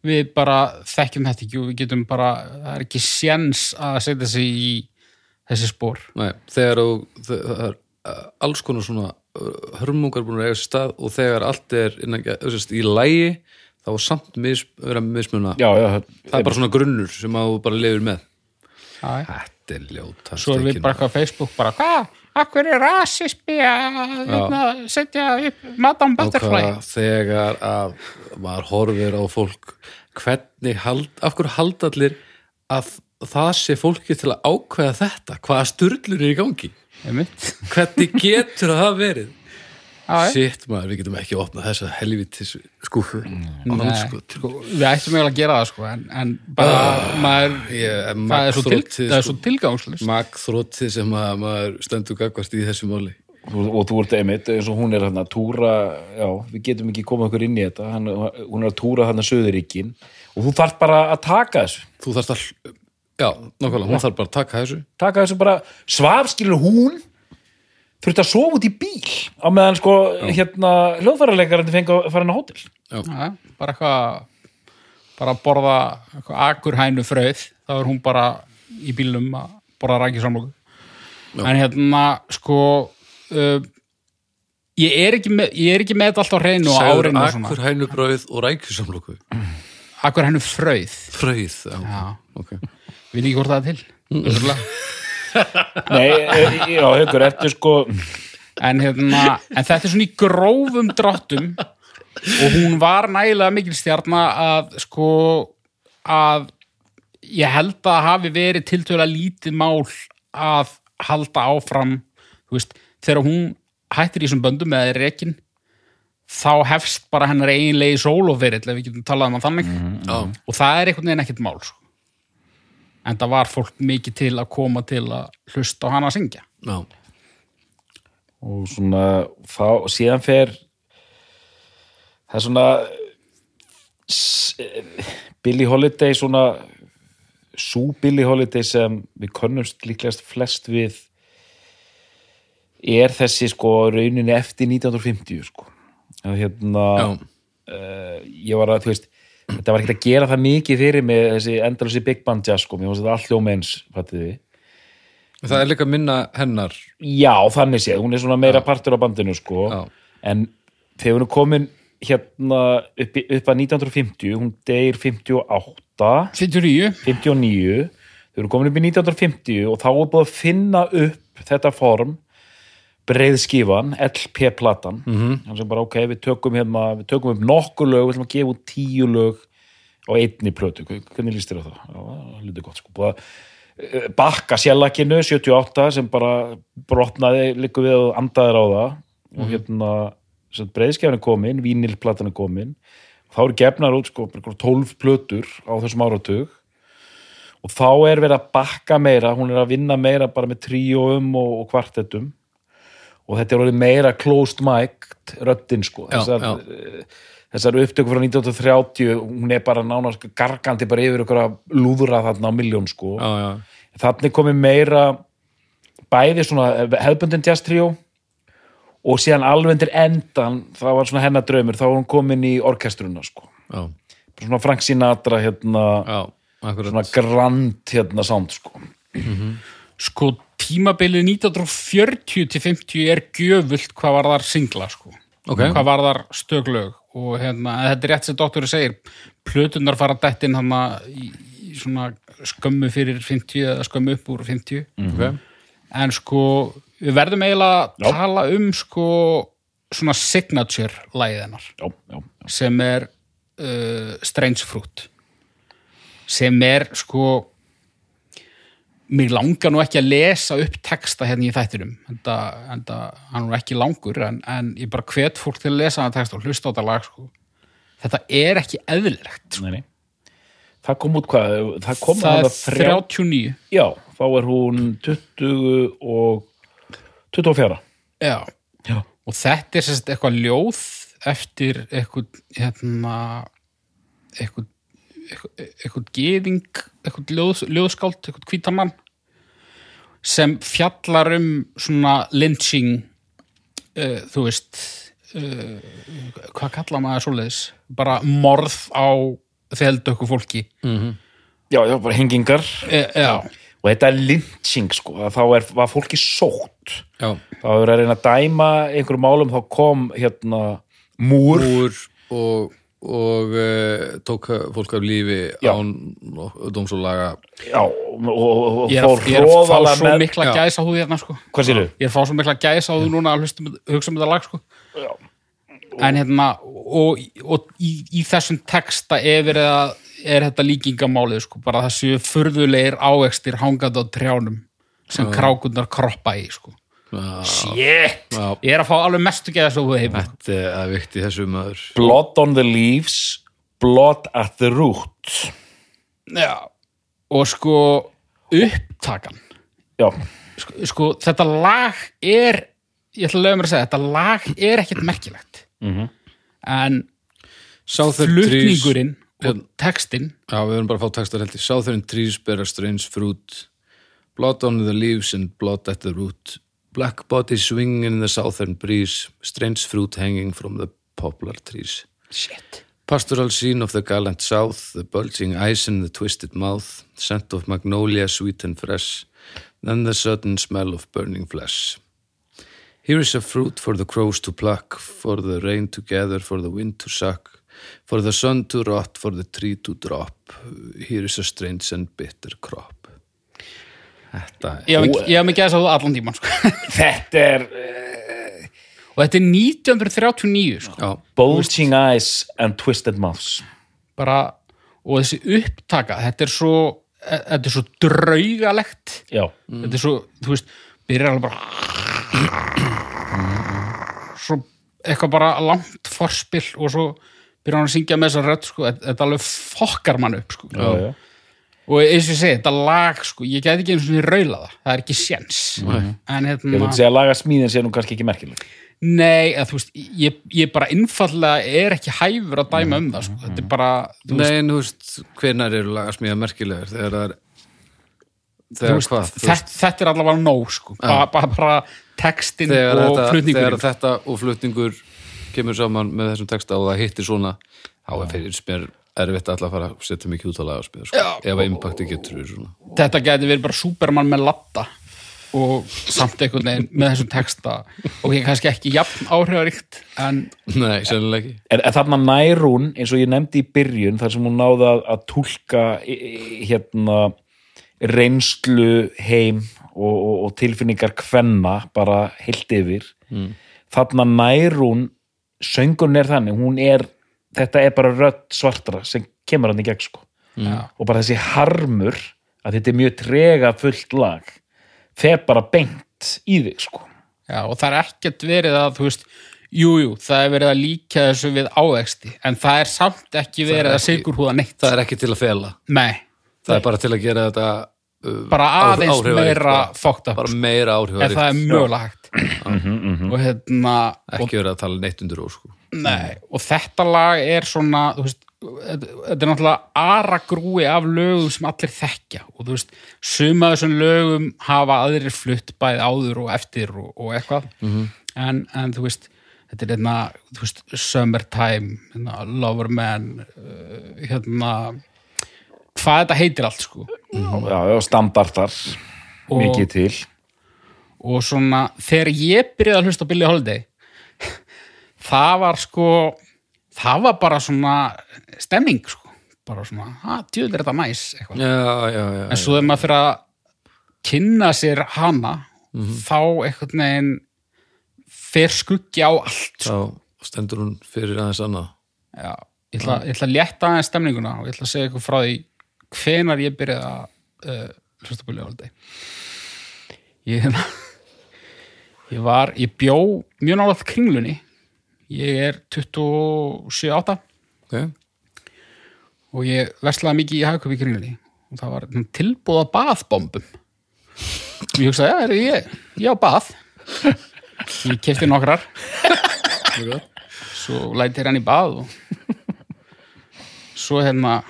við bara þekkjum þetta ekki og við getum bara, það er ekki séns að setja sig í þessi spór Nei, þegar þú, það er uh, alls konar svona hörmungar búin að eiga sér stað og þegar allt er innan, sérst, í lægi þá er samt mis, vera mismuna já, já, það er bara svona grunnur sem að þú bara lifir með. Já, Þetta er ljóta svo er við bara eitthvað á Facebook bara, hvað, akkur er rasismi að hérna, setja upp Madame Butterfly? þegar að maður horfir á fólk hvernig hald, af hverju halda allir að það sé fólki til að ákveða þetta? Hvaða sturlur er í gangi. Hvernig getur það verið. Sitt maður, við getum ekki opnað þessa helvitis skúfu Nei, sko, við ættum eiginlega að gera það sko, en, en bara maður, Ég er það er svo, til, magþrotið, það er sko. svo tilgangslust Magþrótið sem að maður stendur gagvast í þessu máli. Og, og þú ert einmitt eins og hún er hann að túra já, við getum ekki komið okkur inn í þetta. Hann, hún er að túra hann að Suðuríkin og þú þarf bara að taka þessu. Þú þarft að, já, nákvæmlega, hún þarf bara að taka þessu. Taka þessu bara, svaf skilur hún þurfti að sofa út í bíl á meðan sko hérna hljóðfærarleikarandi fengi að fara inn á hótel. Já, bara eitthvað bara að borða eitthvað akurhænu fröð þá er hún bara í bílum að borða rækisamlóku en hérna sko uh, ég er ekki með ég er ekki með þetta alltaf á hreinu og Sæður árinu akkur hænubröð og rækjusamloku akurhænu fröð Fröið, já, Já. ok við ekki hvort það er til nei, e, já, haukur, ertu sko. En, hérna, en þetta er svona í grófum dráttum og hún var nægilega mikil stjarna að sko að ég held að hafi verið tiltölulega lítið mál að halda áfram. Veist, þegar hún hættir í þessum böndum eða er rekin þá hefst bara hennar eiginlegi sóloferill ef við getum talað um hann þannig. Já, og það er einhvern veginn ekkert mál sko. En það var fólk mikið til að koma til að hlusta á hana að syngja. Já, og svona þá, síðan fer það er svona Billie Holiday svona sú Billie Holiday sem við könnumst líklegast flest við er þessi sko rauninni eftir 1950 sko. Að hérna já, uh, ég var að, þú veist þetta var ekkert að gera það mikið fyrir mig þessi endalösi Big Band Jazz sko, mér finnst þetta allt ljómeins fattiði Það er líka minna hennar. Já, þannig séð, hún er svona meira partur á bandinu sko, Já. en þegar hún er komin hérna upp, upp að 1950, hún deyr 58, 59 59 þegar hún er komin upp í 1950 og þá er búið að finna upp þetta form breiðskífan, LP-platan Mhm. hann sem bara ok, við tökum hérna við tökum upp nokkur lög, við ætlum að gefa út tíu lög á einni plötu. Hvernig líst þér á það? Já, það lítið gott sko, búið að eh, bakka sjallakinu 78 sem bara brotnaði líku við og andaðir á það. Og hérna breiðskjafan er komin, vínilplatan er komin. Þá eru gefnar út sko bara einhverjar 12 plötur á þessum áratug. Og þá er verið að bakka meira hún er að vinna meira bara með tríóum og, og kvartettum og þetta er orðið meira closed mic röddin sko. Já, þessar, já. eh, þessar upptöku frá 1930 hún er bara nánast gargandi bara yfir ykkur að lúðra þarna á miljón sko. Já, já, þannig komið meira bæði svona hefbundin jazz tríó og síðan alveg undir endan það var svona hennar draumur, þá var hún komin í orkestruna sko, já, svona Frank Sinatra hérna, svona grand hérna sound sko. Sko tímabilið 1940 til 50 er gjöfult hvað var þar singla sko. Ok. hvað var þar stöglög og hérna, þetta er rétt sem doktorið segir. Plötunar fara dættin hann í, í svona skömmu fyrir 50 eða skömmu upp úr 50 Ok. en sko við verðum eiginlega að Já. tala um sko svona signature já, sem er uh, Strange Fruit. Sem er sko mér langar nú ekki að lesa upp texta hérna í þættinum en það hann er ekki langur en, en ég bara hvet fólk til að lesa hann texta og hlusta á þetta lag sko. þetta er ekki eðlilegt sko. það kom út hvað, það það er þrjá- 39 já, þá er hún 20 og 24 Já. já, og þetta er sérst eitthvað ljóð eftir eitthvað hérna eitthvað eitthvað, geðing eitthvað ljóð, ljóðskáld, eitthvað hvítamann sem fjallar um svona lynching uh, þú veist uh, hvað kalla maður svoleiðis? Bara morð á þeldöku fólki. Já, já, bara hengingar. E, já, og þetta er lynching sko, að þá er, var fólki sótt. Já, þá er að reyna að dæma einhverjum málum þá kom hérna múr, úr og, og uh, tók fólk af lífi Já. án dómsólaga já, og, og, og ég er, fór ég er að fá svo með mikla Já. gæsa húð hérna sko. Hvað sér ég er að fá svo mikla gæsa á þú núna að hlusta, hugsa um þetta lag sko. Já. en hérna og, og í, í þessum texta er, að, er þetta líkingamálið sko, bara þessu furðulegir ávextir hangandi á trjánum sem krákundar kroppa í sko Shit! Ég er að fá alveg mestu geða svo heim þetta er vikti þessu maður. Blood on the leaves Blood at the root. Já, og sko upptakan. Já, sko, sko, þetta lag er ég ætla að lögum að segja, þetta lag er ekkert merkilegt. Mhm. en Southern flutningurinn og Hérna. textin Já, við erum bara að fá textar held í Southern trees bear a strange fruit. Blood on the leaves and blood at the root Black bodies swinging in the southern breeze Strange fruit hanging from the poplar trees. Shit. Pastoral scene of the gallant south The bulging eyes and the twisted mouth Scent of magnolia sweet and fresh Then the sudden smell of burning flesh. Here is a fruit for the crows to pluck For the rain to gather, for the wind to suck For the sun to rot, for the tree to drop. Here is a strange and bitter crop Þetta er Ég hef mikið þess að þú allan tíman sko. þetta er og þetta er 1939 sko. Bulging eyes and twisted mouths bara, og þessi upptaka þetta er svo, e, þetta er svo draugalegt Já, þetta er svo, þú veist, byrjar alveg bara svo eitthvað bara langt forspill og svo byrjar hann að syngja með þessa rödd sko, þetta þetta alveg fokkar mann upp sko. já, já. Og eins og ég segi, þetta lag sko, ég get ekki eins og raula það, það er ekki séns. En Ég hérna vil segja að laga smíðin sé nú kannski ekki merkileg nei, að, þú veist, ég, ég bara innfallega er ekki hæfur að dæma um það sko. þetta er bara, þú Nei, en þú veist, hvenar eru lagasmíða merkilegar? Þegar það er þegar veist hvað, þetta, þetta er allavega nóg sko. bara, bara, bara textin þegar, og þetta, þegar flutningurinn þetta og flutningur kemur saman með þessum texta og það hittir svona þá er fyrir mér erfitt að fara að setja mikið út á lagaspíða sko. Ef að impacti getur við svona þetta geti verið bara Superman með latta og samt einhvern veginn með þessum texta og ég kannski ekki jafn áhrifaríkt en Nei, sennilega ekki En, en þarna nær hún, eins og ég nefndi í byrjun, þar sem hún náði að, að túlka í- í- hérna reynslu heim og, og, og tilfinningar kvenna bara heilt yfir. Mm. Þarna nær hún, söngun er þannig, hún er, þetta er bara rödd svartra sem kemur hann í gegn sko. já, Og bara þessi harmur, að þetta er mjög trega fullt lag, fer bara beint í þig sko. já, og það er ekkert verið að þú veist, jújú, jú, það er verið að líka þessu við ávexti en það er samt ekki verið að ekki- sigur húða neitt. Það er ekki til að fela. Nei, það er bara til að gera þetta uh, bara aðeins meira fókt upp, bara meira ef það áhrifaríkt er mögulega hægt og hérna og ekki verið að tala neitt undir ó sko. Nei, og þetta lag er svona, þú veist, þetta er náttúrulega aragrúi af lögum sem allir þekkja. Og þú veist, suma þessum lögum hafa aðrir flutt bæði áður og eftir og, og eitthvað. En, en þú veist, þetta er hérna, þú veist, Summertime, hérna, Loverman, uh, hérna, hvað þetta heitir allt, sko. Já, já, standardar, mikið til. og svona þegar ég byrjaði að hlusta á Billie Holiday það var sko það var bara svona stemming sko, bara svona að djöður er þetta næs eitthvað, já, já, já, en svo þegar maður fyrir að kynna sér hana þá einhvern veginn fer skuggi á allt sko. þá stendur hún fyrir aðeins annað. Já, ég ætla, ég ætla að létta aðeins stemninguna og ég ætla að segja ykkur frá því hvenar ég byrjaði að uh, hlusta Billie Holiday ég hérna ég var, ég bjó mjög nálaðt kringlunni ég er 27-8 okay. og ég verslaði mikið í hagköp í kringlunni. Og það var tilbúða baðbombum. Og ég hugsaði, já, er ég, ég á bað. Ég kefti nokkrar. Svo lætir hann í bað og svo hérna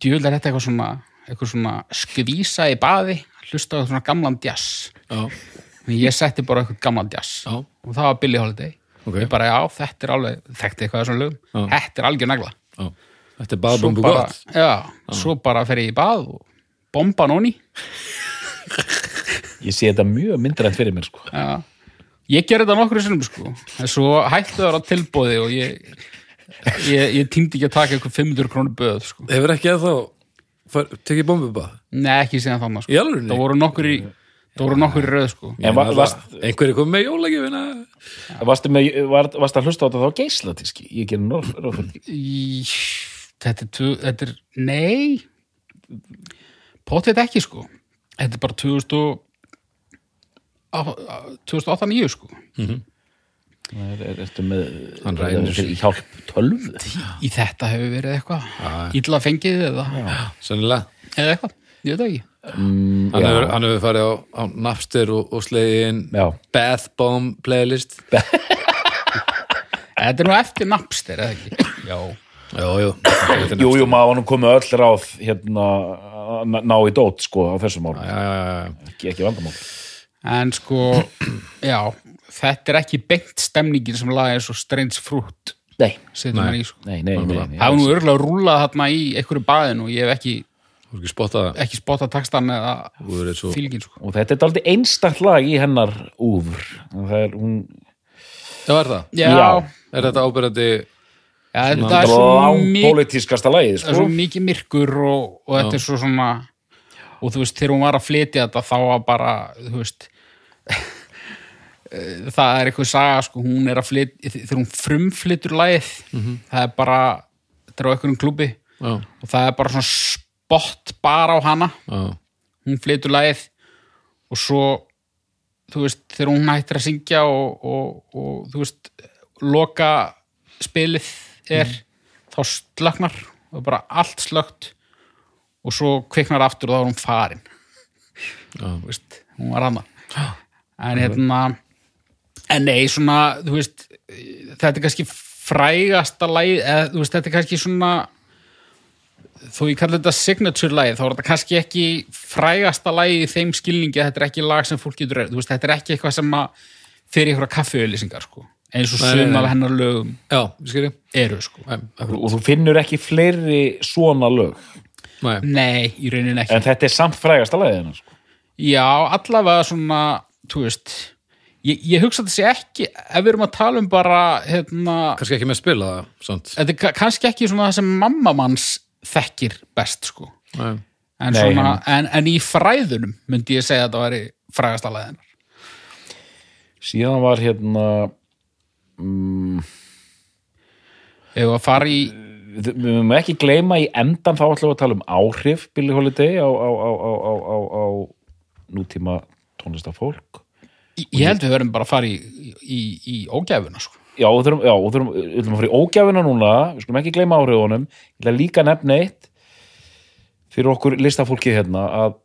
djúl er þetta eitthvað svona eitthvað svona skvísa í baði hlusta á svona gamlan jazz já, og ég setti bara eitthvað gamlan jazz já, og það var Billie Holiday Ok. ég bara, já, þetta er alveg þekkti eitthvað þessum lögum, Já. þetta er algjör negla já þetta er baðbombu gott já, svo bara fer ég í bað og bomba nóni Ég sé þetta mjög myndrænt fyrir mér sko. Já. Ég gerði þetta nokkru sinnum sko en svo hættu það á tilbóði og ég, ég, ég týndi ekki að taka eitthvað 500 krónu böð sko. hefur ekki að þá tekið bombubað Nei, ekki síðan þannig sko. í Það voru nokkur í það voru nokkur í röð sko. En va varst, einhverju kom með jólagjöfina varstu, með, var, varst að hlusta á þetta þá geislatíski? Ég því. í, þetta, er, er nei. Potið ekki sko. Þetta er bara 2000 og 2008-2009 sko. Það er, er, ertu með hjálp tölvu? Í þetta hefur verið eitthvað illa fengið eða, eða eitthvað, ég veit ekki mm, Hann já, hefur, hann hefur farið á, á Napster og, og já. Bath Bomb playlist. Þetta er nú eftir Napster, eða ekki? Já. Jú, jú. Jú, jú, maður var nú komið öll ráð hérna að ná- í dót sko á þessum árum, Já, já, já. ekki, ekki vandamál En sko, já, þetta er ekki beint stemningin sem laga eins og Strange Fruit Nei, sko. nei, nei, nei, nei. Það var nú örgulega rúlað þarna í einhverju baðinu og ég hef ekki, Þú er ekki spottað það. ekki spottað takstan eða svo... fílgin, sko. Og þetta er aldrei einstakt lag í hennar úfur Það er hún Já, er það? Já, Já. Er þetta ábyrjandi... já þetta er svo mikið lagið það er sko. svo mikið myrkur og, og þetta er svo svona og þú veist, þegar hún var að flytja þetta þá var bara, þú veist það er eitthvað saga, sko, hún er að flytja þegar hún frumflytur lagið það er bara, þetta er á einhverjum klúbi Já, og það er bara svona spott bara á hana. Já, hún flytur lagið og svo þú veist, þegar hún hættir að syngja og, og, og þú veist loka spilið er þá slöknar og bara allt slögt og svo kviknar aftur og þá er hún farin. Já. þú veist, hún var hana en hérna en nei, svona, þú veist þetta er kannski frægasta lagið, eða þú veist, þetta er kannski svona þó ég kalli þetta signature lagið, þá er þetta kannski ekki frægasta lagið í þeim skilningi að þetta er ekki lag sem fólk getur, veist, þetta er ekki eitthvað sem að fyrir einhverja kaffiauðlýsingar, sko eins og Nei, nei, sum nei. af hennar lögum Já, eru, sko Og þú finnur ekki fleiri svona lög nei. nei, í rauninni ekki En þetta er samt frægasta lagið hennar sko. Já, allavega svona, þú veist ég, ég hugsa sé ekki ef við erum að tala um bara hérna, Kannski ekki með að spila það, er kannski ekki svona það sem mamma manns þekkir best, sko. Nei. en, Nei, svona, hann- en, en í fræðunum myndi ég segja að þetta væri frægastalaðin Síðan var hérna mm, ef að fara í Við mögum ekki gleyma í endan þá ætlum við að tala um áhrif Billie Holiday á, á, á, á, á, á, á nútíma tónlistafólk ég held við verðum bara að fara í, í, í ógæfuna, sko Já, og þurfum, já, og þurfum, við þurfum að fara í ógjafina núna, við skulum ekki gleyma áhrifunum, ég ætla líka að nefna eitt fyrir okkur listafólkið hérna, að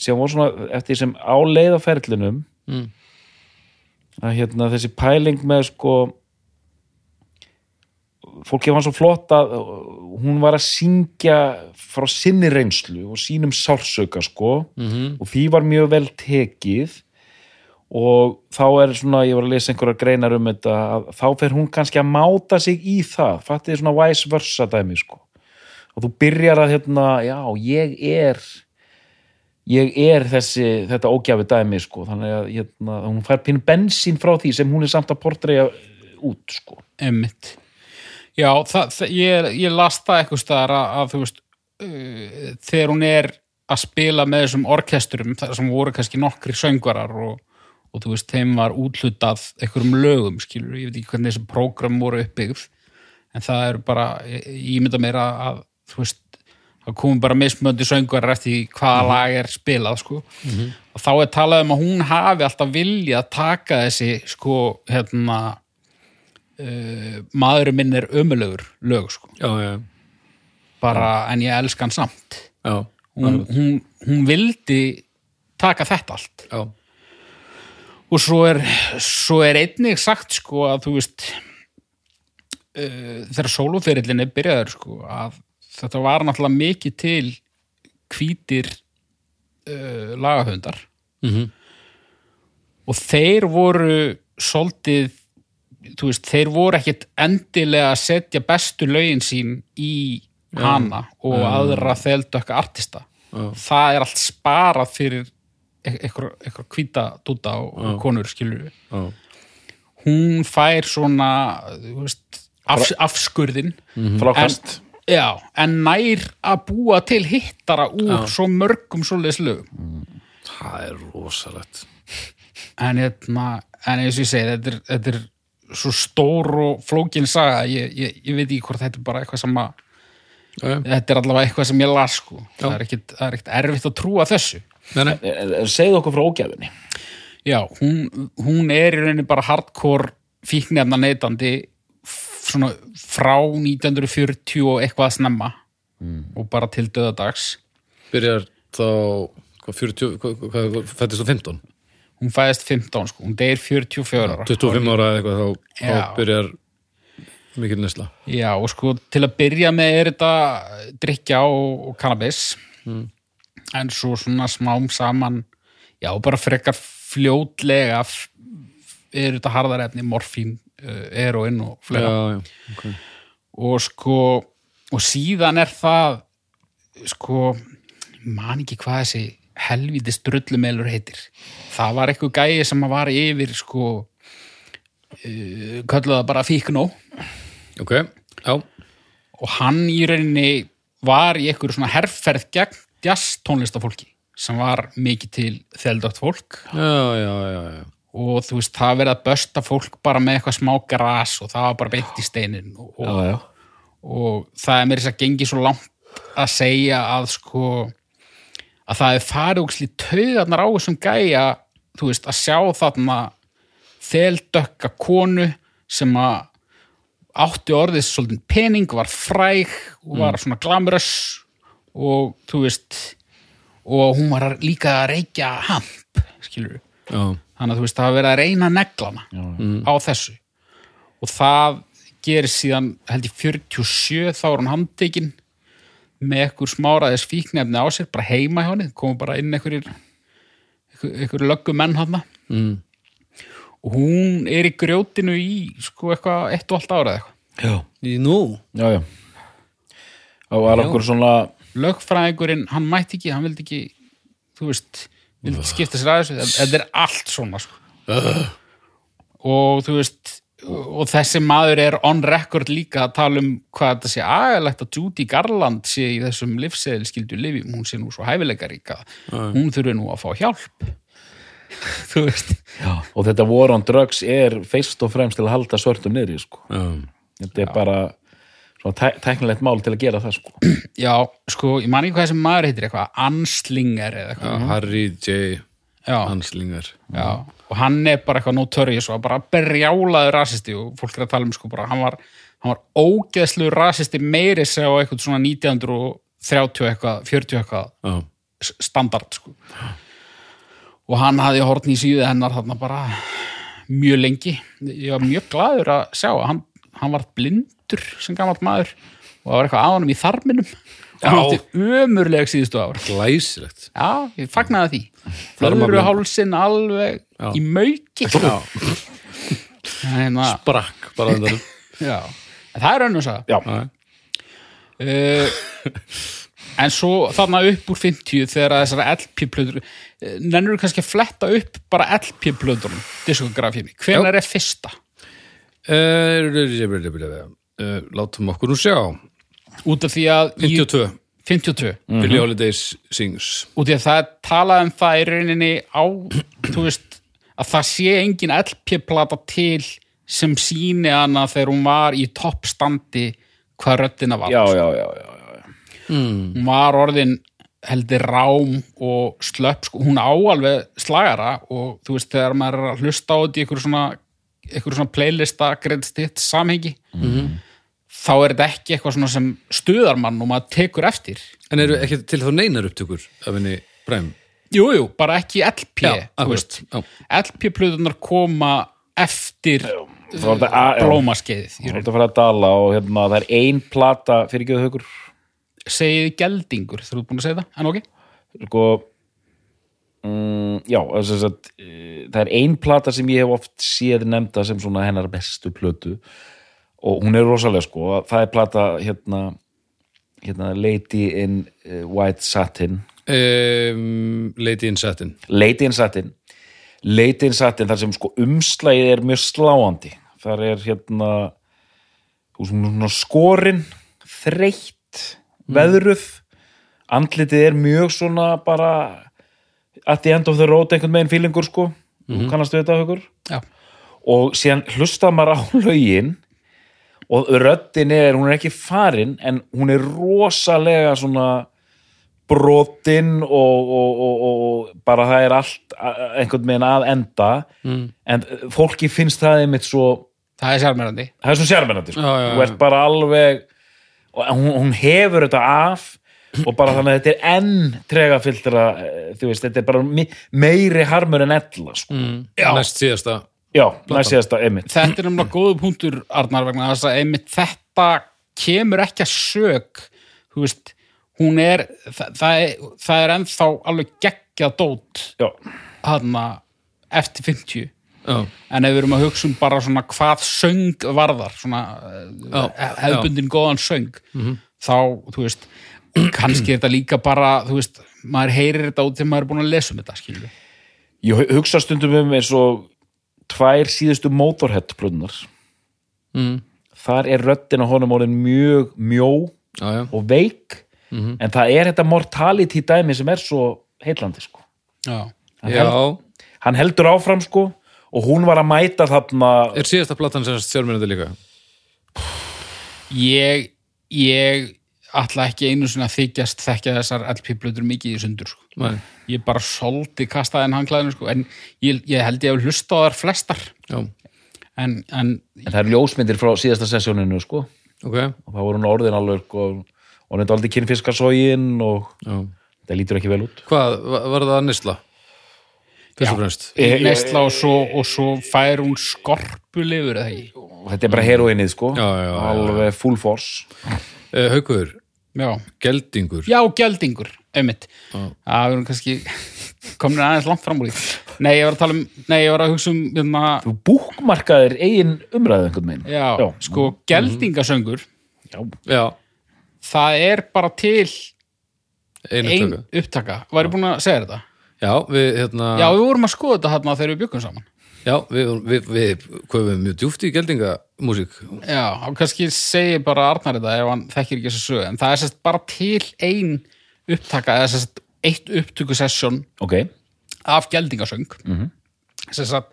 sem var svona eftir sem á leið á ferlinum, Mm. að hérna þessi pæling með sko, fólkið var svo flott að hún var að syngja frá sinni reynslu og sínum sársöka sko, Mm og því var mjög vel tekið og þá er svona, ég var að lesa einhverjar greinar um þetta, þá fer hún kannski að máta sig í það, fattið svona vice versa dæmi, sko. Og þú byrjar að hérna, já, ég er ég er þessi þetta ógjafi dæmi, sko. Þannig að hérna, hún fær pinn bensín frá því sem hún er samt að portreja út, sko. Emmitt. Já, það, það, ég, ég las það eitthvað staðar að, að þú veist uh, þegar hún er að spila með þessum orkesturum, það sem voru kannski nokkri söngvarar og, og þú veist, þeim var útlutað einhverjum lögum, skilur, ég veit ekki hvernig þessi prógram voru uppbyggð en það er bara, ég, mynda meira að, þú veist, það komum bara mismöndi söngvarar eftir hvaða lag er spilað, sko. Og þá er talað um að hún hafi alltaf vilja að taka þessi, sko, hérna uh, maðurinn minn er ömulegur lög sko, Já, já, bara en ég elska hann samt. Já, hún, hún, hún vildi taka þetta allt. Já, og svo er, svo er einnig sagt sko að þú veist uh, þegar sólóferillin er byrjaður sko að þetta var náttúrulega mikið til hvítir uh, lagahöndar Mhm. og þeir voru svolítið veist, þeir voru ekkit endilega að setja bestu lögin sín í hana og aðra þeldökka artista Já. það er allt sparað fyrir eitthvað, eitthvað hvíta dúta og, konur skilur já, hún fær svona veist, af, afskurðin frákast. Já, en nær að búa til hittara úr svo mörgum svoleiðis lögum. Það er rosalegt. en, hérna, en eins og ég segi þetta er, þetta er svo stór og flókin saga ég, ég, ég veit ekki hvort þetta er bara eitthvað sem að Já, já. þetta er allavega eitthvað sem ég las sko. Já. það er er ekkit erfitt að trúa þessu Nei, nei, Eh, segðu okkur frá ógjafinni Já, hún, hún er í rauninni bara hardcore fíknefna neytandi svona frá 1940 og eitthvað að snemma og bara til döðadags Byrjar þá, hvað, 40, hvað, hvað, hvað fættist þú 15? hún fæðist 15 sko, hún deyr 44 ára. 25 ára eða eitthvað, þá, þá byrjar mikil nesla. Já, og sko til að byrja með er þetta drikja og, og cannabis en svo svona smám saman já, bara frekar fljótlega er þetta harðarefni, morfín, uh, eroin og fleira. Já, já, ok. og sko og síðan er það sko man ekki hvað þessi helviti strullumelur heitir. Það var eitthvað gæi sem var yfir sko uh, kölluðu það bara fíknó. Ok, já, og hann í rauninni var í einhverju svona herrferð gegn jazz tónlistafólki sem var mikið til þeldögt fólk. Já, já, já, og þú veist, það verið að bösta fólk bara með eitthvað smá gras og það var bara beint í steinin og, og, það er mér þess að gengi svo langt að segja að sko að það er farið úksli taugarnar á þessum gæja, þú veist, að sjá þarna þeldökka konu sem að átti orðið svolítið pening, var fræg og var svona glamurös og þú veist og hún var líka að reykja hamp, skilur já. þannig að þú veist, það hafa verið að reyna neglana á þessu og það gerir síðan held ég 47 þá er hann handtekinn með ekkur smáraðis fíknefni á sér bara heima hjá henni, komu bara inn einhverjir einhver, einhver löggu menn hann Mm. og hún er í grjótinu í sko eitthvað eitt og allt ára eða eitthvað Já, Í nú? já, já. Það var okkur svona lögfræðingurinn, hann mætti ekki, hann vildi ekki þú veist, vildi ekki skipta sér aðeins en þetta er allt svona sko. og þú veist og þessi maður er on record líka að tala um hvað þetta sé agalegt að Judy Garland sé í þessum livseðil skildu lifjum, hún sé nú svo hæfileikaríka hún þurfi nú að fá hjálp þú veist já. og þetta war on drugs er fyrst og fremst til að halda svörtum niðri sko. Já. þetta er bara svona tæ tæknilegt mál til að gera það sko. já, sko, ég man ekki hvað þessi maður heitir eitthvað, anslinger eða eitthvað Já, Harry J. já, Hanslingar. Já, og hann er bara eitthvað notorious og bara berjálaður rasisti og fólk er að tala um sko bara, hann var, hann var ógeðslu rasisti meiri sig á eitthvað svona 1930 eitthvað, 40 eitthvað standard sko og hann hafði hortn í síðu hennar þarna bara mjög lengi ég var mjög glaður að sjá að hann, hann var blindur sem gamall maður og það var eitthvað á honum í þarminum og hann átti ömurleg síðustu ár Glæsilegt. Já, ég fagnaði því. Hálsinn alveg Já. í mauki. Já. Hérna, Brakk bara þetta. já. En það er önnur saga. já. Uh, en svo þarna upp úr 50 þegar þessara LP-plöður nennur kannski að fletta upp bara LP-plöðunum, diskografími. Hvenær er fyrsta? Uh, látum okkur nú sjá. Út af því að... í- 52. 52. Billie Holidays sings. út í að það er talað um það í rauninni á þú veist, að það sé engin LP-plata til sem síni hana þegar hún var í toppstandi hvað röddina var já, já, já, já, já. hún var orðin heldur rám og slöpp sko. hún á alveg slagara og þú veist þegar maður er að hlusta á þetta í ykkur svona, ykkur svona playlista greiðst hitt samhengi þá er þetta ekki eitthvað svona sem stuðar mann og maður tekur eftir. En eru ekki til þá neinar upptökur af henni Bræm? Jú, jú, bara ekki LP þú. LP-plöðunar koma eftir blómaskeiðið í Það er raun. að fara að dala og hérna, það er ein plata fyrir ekki þau hugur Segið geldingur, þú ert búin að segja það, en ok. Sko mm, já, þess að eh, það er ein plata sem ég hef oft séð nefnda sem svona hennar bestu plötu og hún er rosalega sko það er plata hérna, hérna Lady in uh, White Satin. Um, Lady in Satin. Lady in Satin. Lady in Satin, þar sem sko umslægið er mjög sláandi. Þar er hérna þú veist, hún er svona skorin þreytt, veðruð. Andlitið er mjög svona bara at the end of the road einhvern veginn fílingur sko. Mm kannastu þetta hugur Já, og síðan hlusta maður á lögin og röddin er, hún er ekki farin en hún er rosalega svona brotin og, og, og, og bara það er allt einhvern veginn að enda Mm. en fólki finnst það einmitt svo það er sérmærandi það er svo sérmennandi sko. Já, já, já. þú ert bara alveg og hún, hún hefur þetta af og bara þannig að þetta er enn trega fylltra, þú veist, þetta er bara meiri harmur en ella sko. Mm. Næst síðasta já, næst síðasta einmitt. Þetta er umlega góðu punktur Arnar vegna þess að einmitt þetta kemur ekki að sög þú veist, hún er það, það, er, það er ennþá alveg geggjað dót já, hana eftir 50 Já, en ef við erum að hugsa um bara svona hvað söng varðar svona já, hefbundin góðan söng þá, þú veist kannski er þetta líka bara, þú veist maður heyrir þetta út þegar maður er búin að lesa um þetta skilur við. ég hu- hugsa stundum um eins og tvær síðustu Motorhead plöðunar mm. þar er röddin á honum orðin mjög mjó já, já. og veik en það er þetta mortality dæmi sem er svo heillandi sko. já, Hann já. hann heldur áfram sko og hún var að mæta þarna Er síðasta platan sem sjálfmyndandi líka? ég ég ætla ekki einu að þykjast þekkja þessar LP-blöður mikið í sundur sko. Nei. Ég bara soldi kastaði en hanglaðinu sko. en ég, ég held ég að hlusta á þar flestar. Já, en, en en það eru ljósmyndir frá síðasta sessjóninu sko. Ok. Og það voru orðin alveg og og hún er aldrei kynfiskarsógin og já. það lítur ekki vel út. Hvað, va- var það Nisla? Fyrst og fremst. Ég- ég- neysla og svo, og svo fær hún og þetta er bara heroinnið sko. Já, já, já, já. alveg full force. Haukur, já, geldingur. Já geldingur einmitt, það við erum kannski komin aðeins langt fram úr því. Nei, ég var að tala um, nei, ég var að hugsa um hérna, þú búkmarkaðir eigin umræðu einhvern veginn. Já, Já. sko, geldingasöngur. Já. Já, það er bara til einu ein tökka upptaka, var ég búin að segja þetta? Já, við, hérna Já, við vorum að skoða þetta hérna þegar við byggum saman. Já, við, við, við komum mjög djúft í geldingamúsík. Já, og kannski segi bara Arnar þetta ef hann þekkir ekki þessu sögu en það er sérst bara til ein upptaka eða sérst eitt upptökusessjón ok, af geldingasöng mm -hmm. að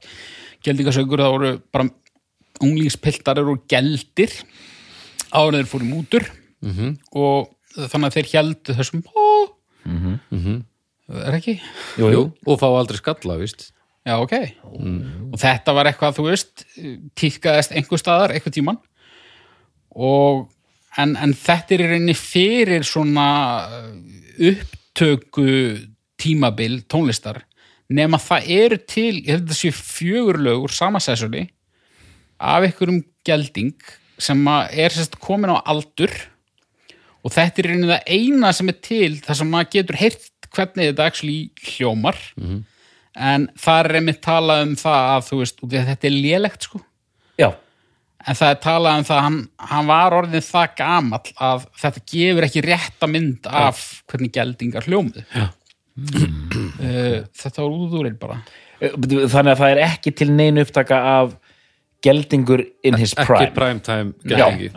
geldingasöngur það voru bara unglingspiltar eru geldir þeir fóru í mútur -hmm. og þannig að þeir heldu þessum mm -hmm. er ekki? jú, jú, og fá aldrei skalla, víst Já, ok. Og þetta var eitthvað, þú veist, tíkaðist einhver staðar, einhver tíman. Og, en, en þetta er í rauninni fyrir svona uh, upptöku tímabil tónlistar, nema það eru til, ég held að það sé fjögur lög úr sama sessóni af einhverjum gelding sem er sérst komin á aldur. Og þetta er í rauninni það eina sem er til þar sem maður getur heyrt hvernig þetta actually hljómar. En það er einmitt talað um það að þú veist, þetta er lélegt sko. Já, en það er talað um það að hann, hann var orðin það gamall að þetta gefur ekki rétta mynd af hvernig geldingar hljómið uh, þetta var úðúrinn bara. Þannig að það er ekki til neinu upptaka af geldingur in his Ekki prime. primetime geldingi.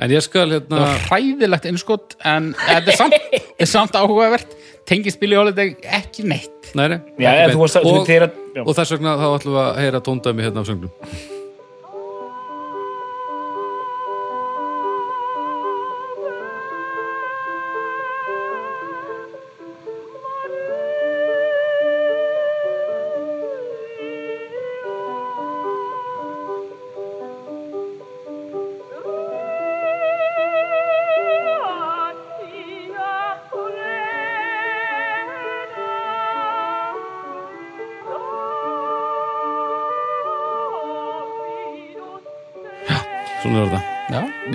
En ég skal það hérna var hræðilegt innskott en þetta er samt, er samt áhugavert. Tengist Billy Holiday ekki neitt. Nei, nei, Já, ekki að- og, að- og þess vegna þá ætlum við að heyra tóndæmi hérna af söngnum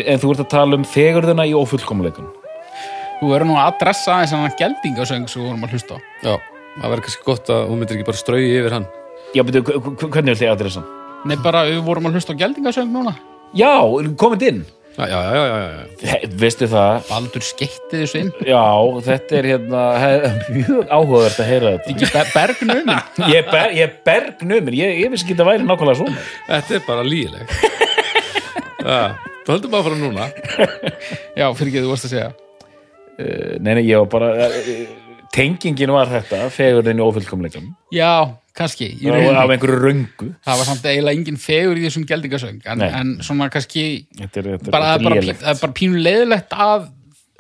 en þú ert að tala um fegurðuna í ófullkomleikum þú verður nú að adressa aðeins hann geldingasöng sem við vorum að hlusta á. Já, það verður kannski gott að hún myndir ekki bara strauji yfir hann. Já, betur, hvernig vil þið adressa? Nei, bara við vorum að hlusta á geldingasöng núna. Já, komið inn? Já, já, já, já, já, veistu það, Baldur skeitti þessu inn. Já, þetta er hérna mjög áhugavert að heyra þetta. Bergnumin ég er, ber, ég ég, ég vissi ekki að það væri nákvæmlega svona. Þetta er bara lígileg Þú höldum bara frá núna. Já, fyrir ekki þú varst að segja. Eh, nei, nei, ég var bara eh, tengingin var þetta, fegurðin í ófullkomleikum já, kannski af rauninni. af einhverju röngu. Það var samt eiginlega engin fegur í þessum geldingasöng en, en svona kannski þetta er, þetta er, bara, það, þetta er bara, það bara pínu leiðilegt að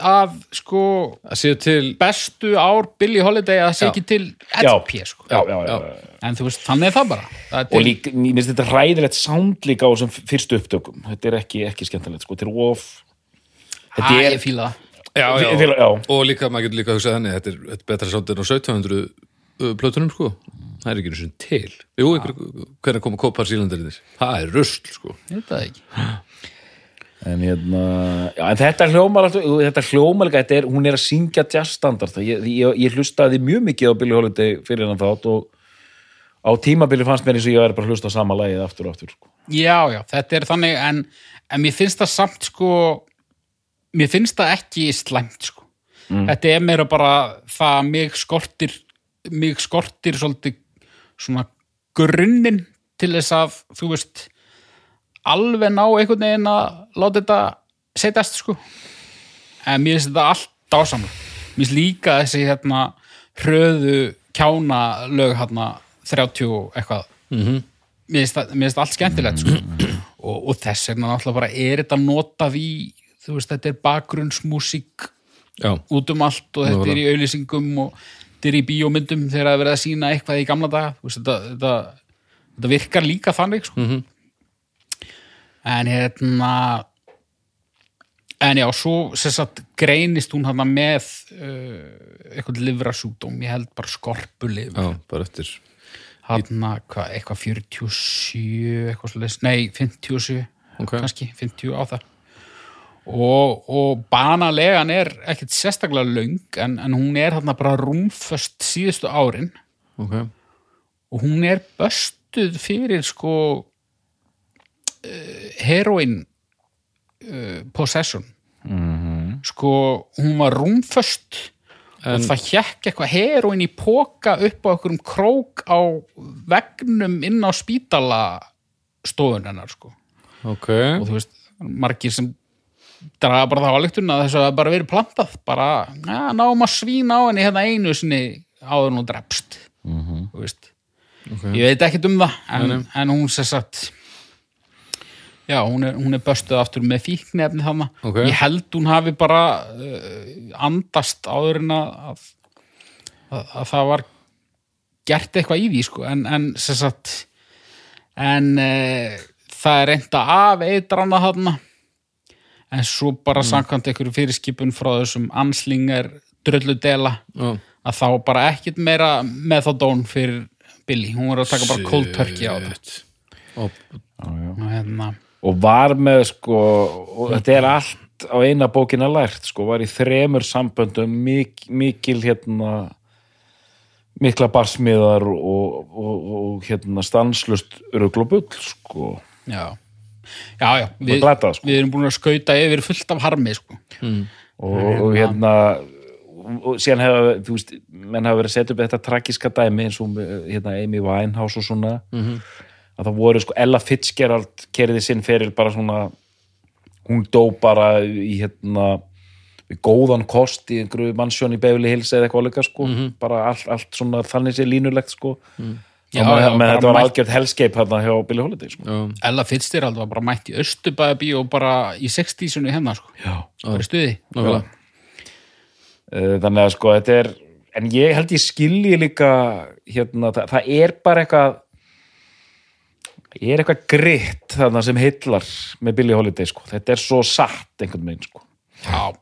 að sko að séu til bestu ár Billie Holiday að það sé Já. ekki til. LP sko. já, já, já, já. já. en þú veist, þannig er það bara það er og til, líka, mér finnst þetta hræðilegt sound líka á þessum fyrstu upptökum þetta er ekki, ekki skemmtilegt, sko, þetta er of þetta að er ég það já, Ég fíla- já. og líka, maður getur líka að hugsa þannig þetta er, þetta er betra sátt en á 1700 uh, plötunum sko, það er ekki eins og til jú, ykkur, hvernig koma kópar sílandarinnir það er rusl sko ég veit það ekki en, hérna, já, en þetta hljómar þetta hljómar þetta er, hún er að syngja jazzstandard, ég, ég, ég hlustaði mjög mikið á Billie Holiday fyrir hennan þátt og á tímabili fannst mér eins og ég væri bara að hlusta sama lagið aftur og aftur, sko. Já, já, þetta er þannig en, en mér finnst það samt sko mér finnst það ekki slæmt sko. Þetta er meira bara það að mig skortir mig skortir svolítið svona grunninn til þess að þú veist alveg ná einhvern veginn að láta þetta setjast sko. En mér finnst þetta allt dásamlega mér finnst líka þessi hérna hröðu kjána lög hérna 30 og eitthvað. Finnst það- mér finnst allt skemmtilegt sko. og, og þess vegna náttúrulega bara er þetta notað í þú veist, þetta er bakgrunnsmúsík já, út um allt og þetta er í auðlýsingum og þetta er í bíómyndum þegar það er verið að sína eitthvað í gamla daga. Þú veist, þetta, þetta, þetta virkar líka þannig sko. En hérna en já, svo sagt greinist hún hann með uh, eitthvað livrasjúdóm, ég held bara skorpulif já, bara eftir. Hann hvað, eitthvað 47 eitthvað svolítið, nei 57 Ok. kannski, 50 á það. Og, og banalegan er ekkert sérstaklega löng en, en hún er hann bara rúmföst síðustu árin. Ok, og hún er böstuð fyrir sko uh, heroin uh, possession. Sko hún var rúmföst En- og það hjekk eitthvað heroin í póka upp á einhverjum krók á vegnum inn á spítala stofunennar sko. Ok. Og þú veist, margir sem draga bara það áleiktun að þess að það bara verið plantað bara, ja, náum að svína á henni hérna einu sinni áður nú drepst. Þú veist. Ég veit ekkert um það en, en hún sér satt já, hún er, hún er böstuð aftur með fíknefni þarna. Ok. ég held hún hafi bara uh, andast áður en að, að, að, að það var gert eitthvað í því sko. En, en sér satt en uh, það er reynda af eitrana þarna. En svo bara samkvæmt einhverju fyrirskipun frá þessum anslingar drölludela já, að þá bara ekkit meira methadón fyrir Billy, hún var að taka bara cold turkey á það. Og hérna og var með sko og þetta er allt á eina bókina lært sko, var í þremur samböndum mik mikil hérna mikla barsmiðar og, og, og hérna stanslust ruglubull sko. Já, já, já við, Og glatað, sko. við erum búin að skauta yfir fullt af harmi sko. og, og hérna og síðan hefur, þú veist, menn hafa verið að setja upp þetta tragiska dæmi eins og með, hérna, Amy Winehouse og svona að það voru sko, Ella Fitzgerald kerði sinn fyrir bara svona hún dó bara í hérna við góðan kost í einhverju mannsjón í Beverly Hills eða eitthvað líka sko. Bara allt, allt svona þannig sé línulegt sko. Já, já, já, bara þetta var mætt- algjört helscape hérna hjá Billy Holiday sko. Ella Fitzgerald var bara mætt í Östubæði og bara í 60-sunni hennar sko. bara í stuði Eh, þannig að sko þetta er en ég held ég skilji líka hérna, það, það er bara eitthvað ég er eitthvað gritt þarna sem hillar með Billy Holiday sko, þetta er svo satt einhvern veginn sko. Já.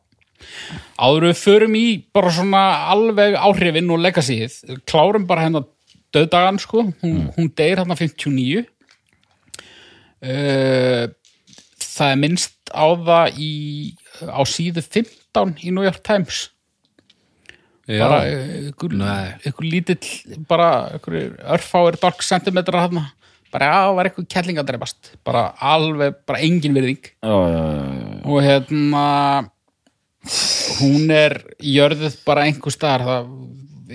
Áður við förum í bara svona alveg áhrifin og legacyð, klárum bara hennar döðdagan sko, hún, hún deyr hann 59 uh, það er minnst á það í, á síðu 15 í New York Times. Já, bara eh, ykkur, Nei. ykkur lítill bara ykkur örfáir dark centimetra hann bara já, var eitthvað kelling að dreipast bara alveg, bara engin virðing. Já, já, já, já. og hérna hún er jörðuð bara einhver staðar. Það,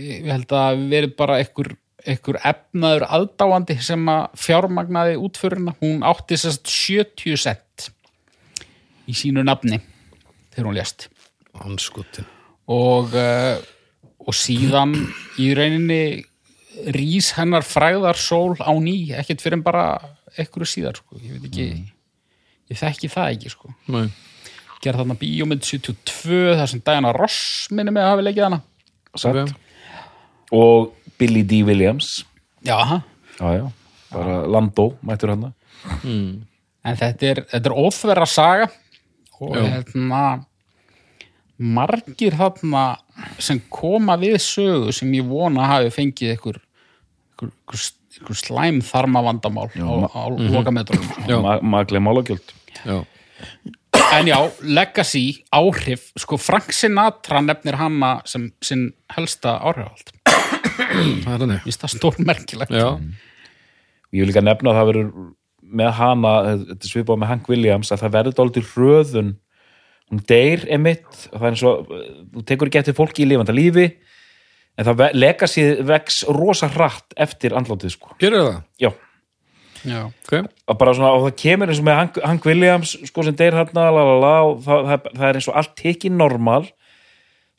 ég held að hafi verið bara einhver, einhver efnaður aðdáandi sem að fjármagnaði útföruna, hún átti sérst 70 cent í sínu nafni þegar hún lést. Og, uh, og síðan í rauninni rís hennar fræðar sól á ný, ekkert fyrir en bara einhverju síðar, sko, ég veit ekki ég þekki það ekki, sko. Nei. gerð þarna bíómynd 72 þar sem Diana Ross minni mig að hafi leikið hana. Satt. Ok. og Billy D. Williams. Já, já, já, bara Lando mættur hann. En þetta er, þetta er óþverra saga. Og hérna margir þarna sem koma við sögu sem ég vona hafi fengið ykkur slæm þarma vandamál á, á lokametrunum. Já. Ma maglega málagjöld. Já, en já, legacy, áhrif sko Frank Sinatra nefnir hana sem sinn helsta áhrifald það er stórmerkilegt. Já, ég vil líka nefna að það verður með hana, þetta svipað með Hank Williams að það verður dálítið hröðun. Hún deyr emitt og það er eins og, þú tekur ekki eftir fólki í lifanda lífi en það lega sér vex rosa hratt eftir andlátið sko, gerir það? já. Já. Ok, og bara svona, og það kemur eins og með Hank, Hank Williams sko sem deyr hérna það, það, það er eins og allt tekið normal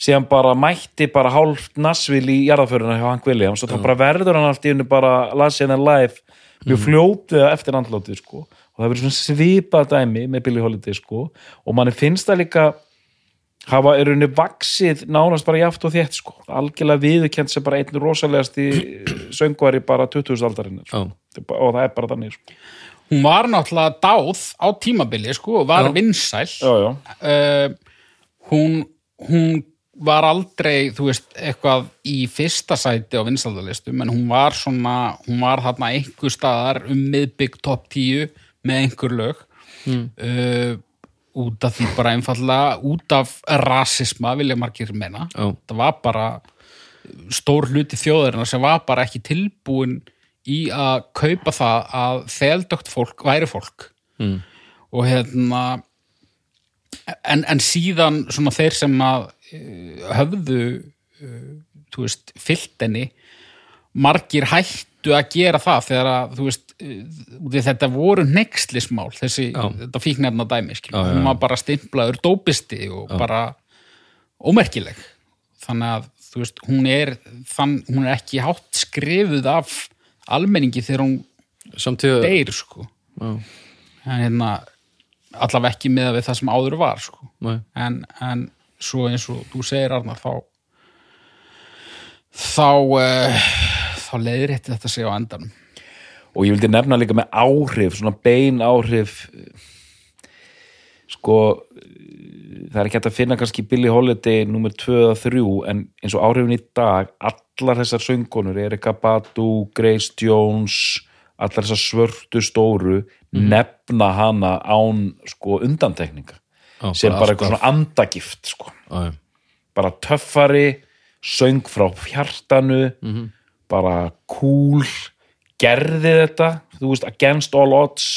síðan bara mætti bara hálft nasvil í jarðaföruna hjá Hank Williams og þá bara verður hann allt í unni bara last in a life mjög fljótið eftir andlátið sko. Og það verður svona svipað dæmi með Billy Holiday sko. Og manni finnst það líka hafa er unni vaksið nánast bara jáft og þétt sko algjörlega viðurkend sem bara einn rosalegasti söngvari bara 20. aldarinnar já, og það er bara þannig sko. hún var náttúrulega dáð á tímabili sko, og var Já. vinsæl já, já. uh, hún, hún var aldrei, þú veist, eitthvað í fyrsta sæti á vinsaldalistum en hún var svona, hún var þarna einhver staðar um miðbygg top 10 með einhver lög uh, út af því bara einfallega út af rasisma vilja margir menna já, það var bara stór hluti þjóðarinnar sem var bara ekki tilbúin í að kaupa það að þeldögt fólk væri fólk. Mm. og hérna en, en síðan svona þeir sem að uh, höfðu uh, þú veist, fyllt henni margir hættu að gera það þegar að, þú veist, þetta voru nexlismál, þessi Já. þetta fíknefna dæmi, Já, já, hún já. var bara stimplaður dópisti og bara ómerkileg. Þannig að, þú veist, hún er þann, hún er ekki hátt skrifuð af almenningi þegar hún samtíða deyr, sko. Já, en hérna allavega ekki með við það sem áður var sko. nei, en, en svo eins og þú segir Arnar þá þá uh, þá leiðir þetta sig á endanum og ég vildi nefna líka með áhrif svona bein áhrif sko það er ekki hægt að finna kannski Billy Holiday nummer 2 eða 3 en eins og áhrifin í dag allar þessar söngunur, Erika Badu Grace Jones allar þessar svörtu stóru nefna hana án sko undantekninga. Já, sem bara eitthvað svona andagift sko. Bara töffari söng frá hjartanu bara cool gerði þetta, þú veist against all odds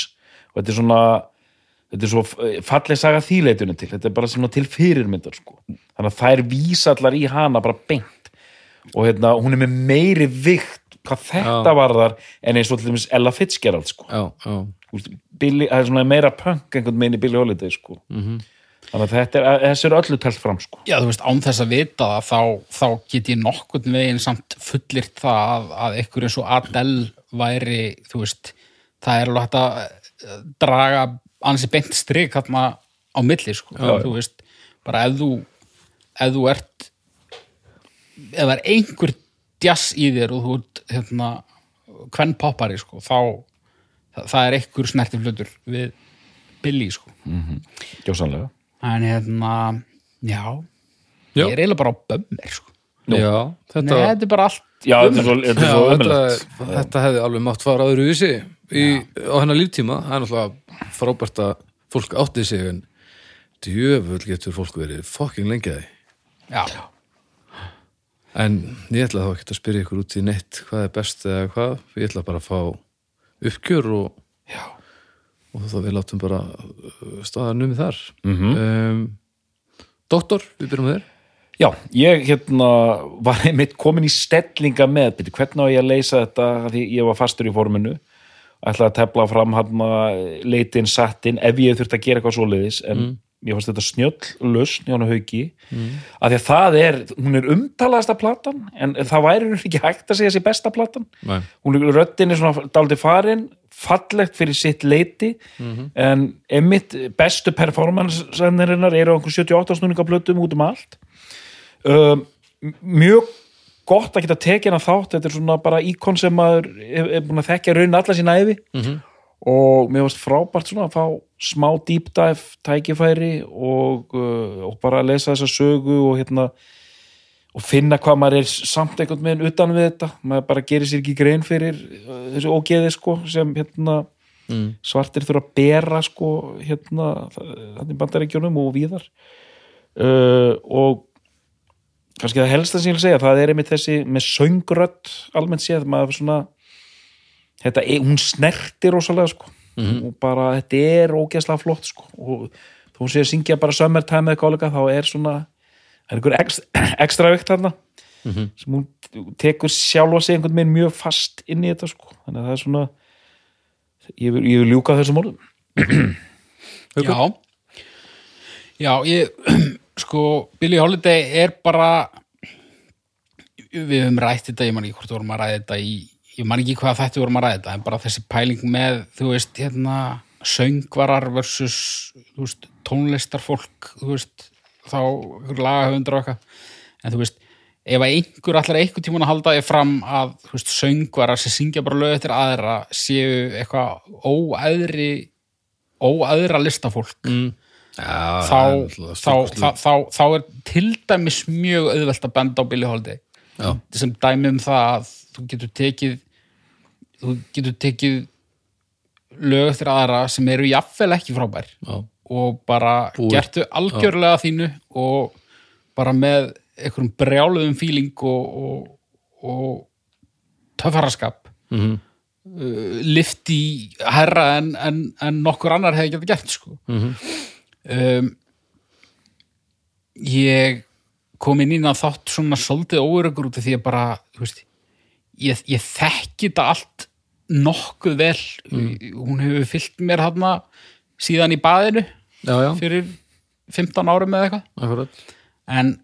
og þetta er svona þetta er svo fallið saga þýleitunum til, þetta er bara svona til fyrirmyndar sko. þannig að þær vísa allar í hana bara beint og hérna, hún er með meiri vikt hvað þetta Já. varðar en eins og til dæmis Ella Fitzgerald sko. já, já. Veist, Billy, það er svona meira punk einhvern meginn í Billy Holiday sko. þannig að þetta er, þessi er öllu telt fram sko. Já, þú veist, án þess að vita það þá, þá get ég nokkurn veginn samt fullirt það að, að ykkur eins og Adele væri, þú veist það er alveg hægt að eh, draga ansi beint strik þarna á milli, sko, Já. þú veist bara ef þú ef þú ert ef það er einhver djass í þér og þú ert hérna hvern poppari, sko, þá það, það er einhver snertiflutur við Billy, sko gjósanlega en hérna, já Já. ég er eiginlega bara á bömmir sko. Já Nei, þetta, þetta er bara allt Já, þetta er svo, þetta er já, svo þetta, ömulegt þetta hefði alveg mátt fara vísi í, á hennar líftíma. Það er náttúrulega frábært að fólk átti sig en djöfull getur fólk verið fucking lengi að því. Já, en ég ætla þá ekki að spyrja ykkur út í neitt. Hvað er best eða hvað? Ég ætla bara að fá uppgjör og, og þá við látum bara uh, staðar numið þar. Mhm. um, Doktor, við byrjum þér Já, ég hérna var einmitt komin í stellinga með byrju, hvernig á ég að leysa þetta því ég var fastur í forminu? Ætlaði að tefla fram hann leitin sattinn ef ég þurfti að gera eitthvað svoleiðis en mér fannst þetta snjöll lausn hjá hann hauki. Mm. af því að það er, hún er umtalaðasta platan en það væri ekki hægt að segja sér besta platan. Nei. hún er röddin er svona dálítið farin fallegt fyrir sitt leiti en emitt bestu performancerennarinnar eru á einhver 78 snúninga plötum út um allt um, mjög gott að geta tekið hana þátt. Þetta er svona bara íkon sem maður er, er búin að þekkja raun alla sína æfi og mér varst frábært svona að fá smá deep dive tækifæri og, uh, og bara að lesa þessa sögu og hérna og finna hvað maður er samt einhvern veginn utan við þetta, maður bara gerir sér ekki grein fyrir uh, þessu ógeði sko sem hérna mm. svartir þurfa að bera sko hérna þannig bandaríkjunum og víðar. Uh, og kannski það helsta sem ég vil segja, það er einmitt þessi með söngrödd almennt séð maður svona þetta, hún snertir rosalega sko. Og bara þetta er ógeðslega flott sko. Og þó hún sé að syngja bara summertime eða kollega þá er svona það er einhver ekstra, ekstra vikt þarna sem hún tekur sjálfa sig einhvern veginn mjög fast inn í þetta sko. Þannig að það er svona ég vil, ég vil ljúka þessum orðum. Já. Já, ég sko, Billie Holiday er bara við höfum rætt þetta, ég man ekki hvort við vorum að ræða þetta í, ég man ekki hvað þetta vorum að ræða þetta en bara þessi pæling með, þú veist, hérna söngvarar versus veist, tónlistarfólk þú veist, þá lagahöfundar og eitthvað, en þú veist ef einhver allar einhver tímann að halda ég fram að, veist, söngvarar sem syngja bara lög eftir aðra séu eitthvað óæðri óæðra listafólk Mm. Já, þá, þá, þá, þá, er til dæmis mjög auðvelt að benda á Billie Holiday Já. sem dæmi um það að þú getur tekið þú getur tekið lög eftir aðra sem eru jafnvel ekki frábær Já. og bara Búið. gertu algjörlega þínu og bara með einhverjum brjáluðum fíling og, og, og töffaraskap Mhm. uh, lifti herra en, en, en nokkur annar hefði getað gert sko Mhm. Um, ég kom inn í það þátt svona svolítið óöryggur út af því að bara veist, ég, ég þekki þetta allt nokkuð vel. Hún hefur fyllt mér þarna síðan í baðinu Já, já, fyrir 15 árum eða eitthvað. En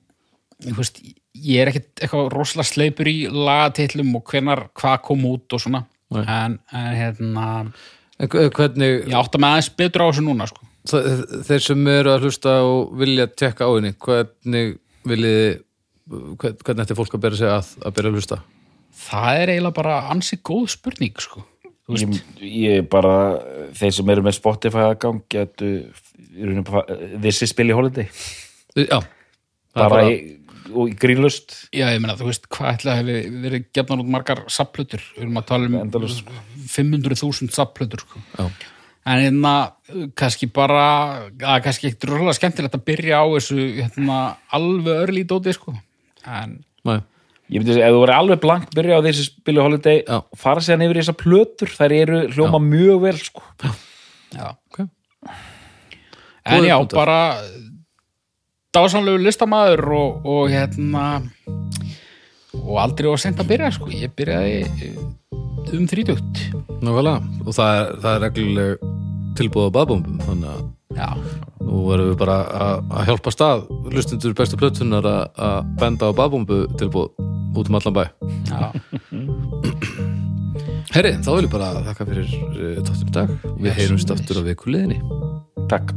veist, ég er ekkit eitthvað rosalega sleipur í lagatillum og hvenar hvað kom út og svona. En, en hérna En hve- hvernig, ég átta með aðeins betur á þessu núna sko. Það, þeir sem eru að hlusta og vilja tekka á henni, hvernig viljiði hvern- hvernig ætti fólk að bera sig að, að bera að hlusta? það er eiginlega bara ansi góð spurning sko. Ég, ég bara þeir sem eru með Spotify í rauninni bara- this is Billie Holiday Já, bara, bara, í, og í grínlust já ég meina þú veist hvað ætla hefði verið gefnar út margar sapplötur, við erum að tala um Endalaust, sko. 500.000 sapplötur sko. já, en hérna kannski bara að kannski ekkert rosalega skemmtilegt að byrja á þessu hérna, alveg örlí dóti sko. en næ, ég myndi að segja, ef þú verið alveg blank byrja á is Billie Holiday Já. og fara sér yfir í þessar plötur þær eru hljóma mjög vel sko. já ok En já, bara dásamlegu listamæður og, og hérna og aldrei var sent að byrja sko. ég byrjaði um þrítugt. Nákvæmlega, og það er, það er regluleg tilbúð á baðbómbum þannig að já, nú verðum við bara að, hjálpa stað hlustundur bestu plötunar að, benda á baðbómbu tilbúð út um allan bæ. Já, Herri, þá vil ég bara þakka fyrir tóttum í dag. Við heyrumst aftur á vikuleginni takk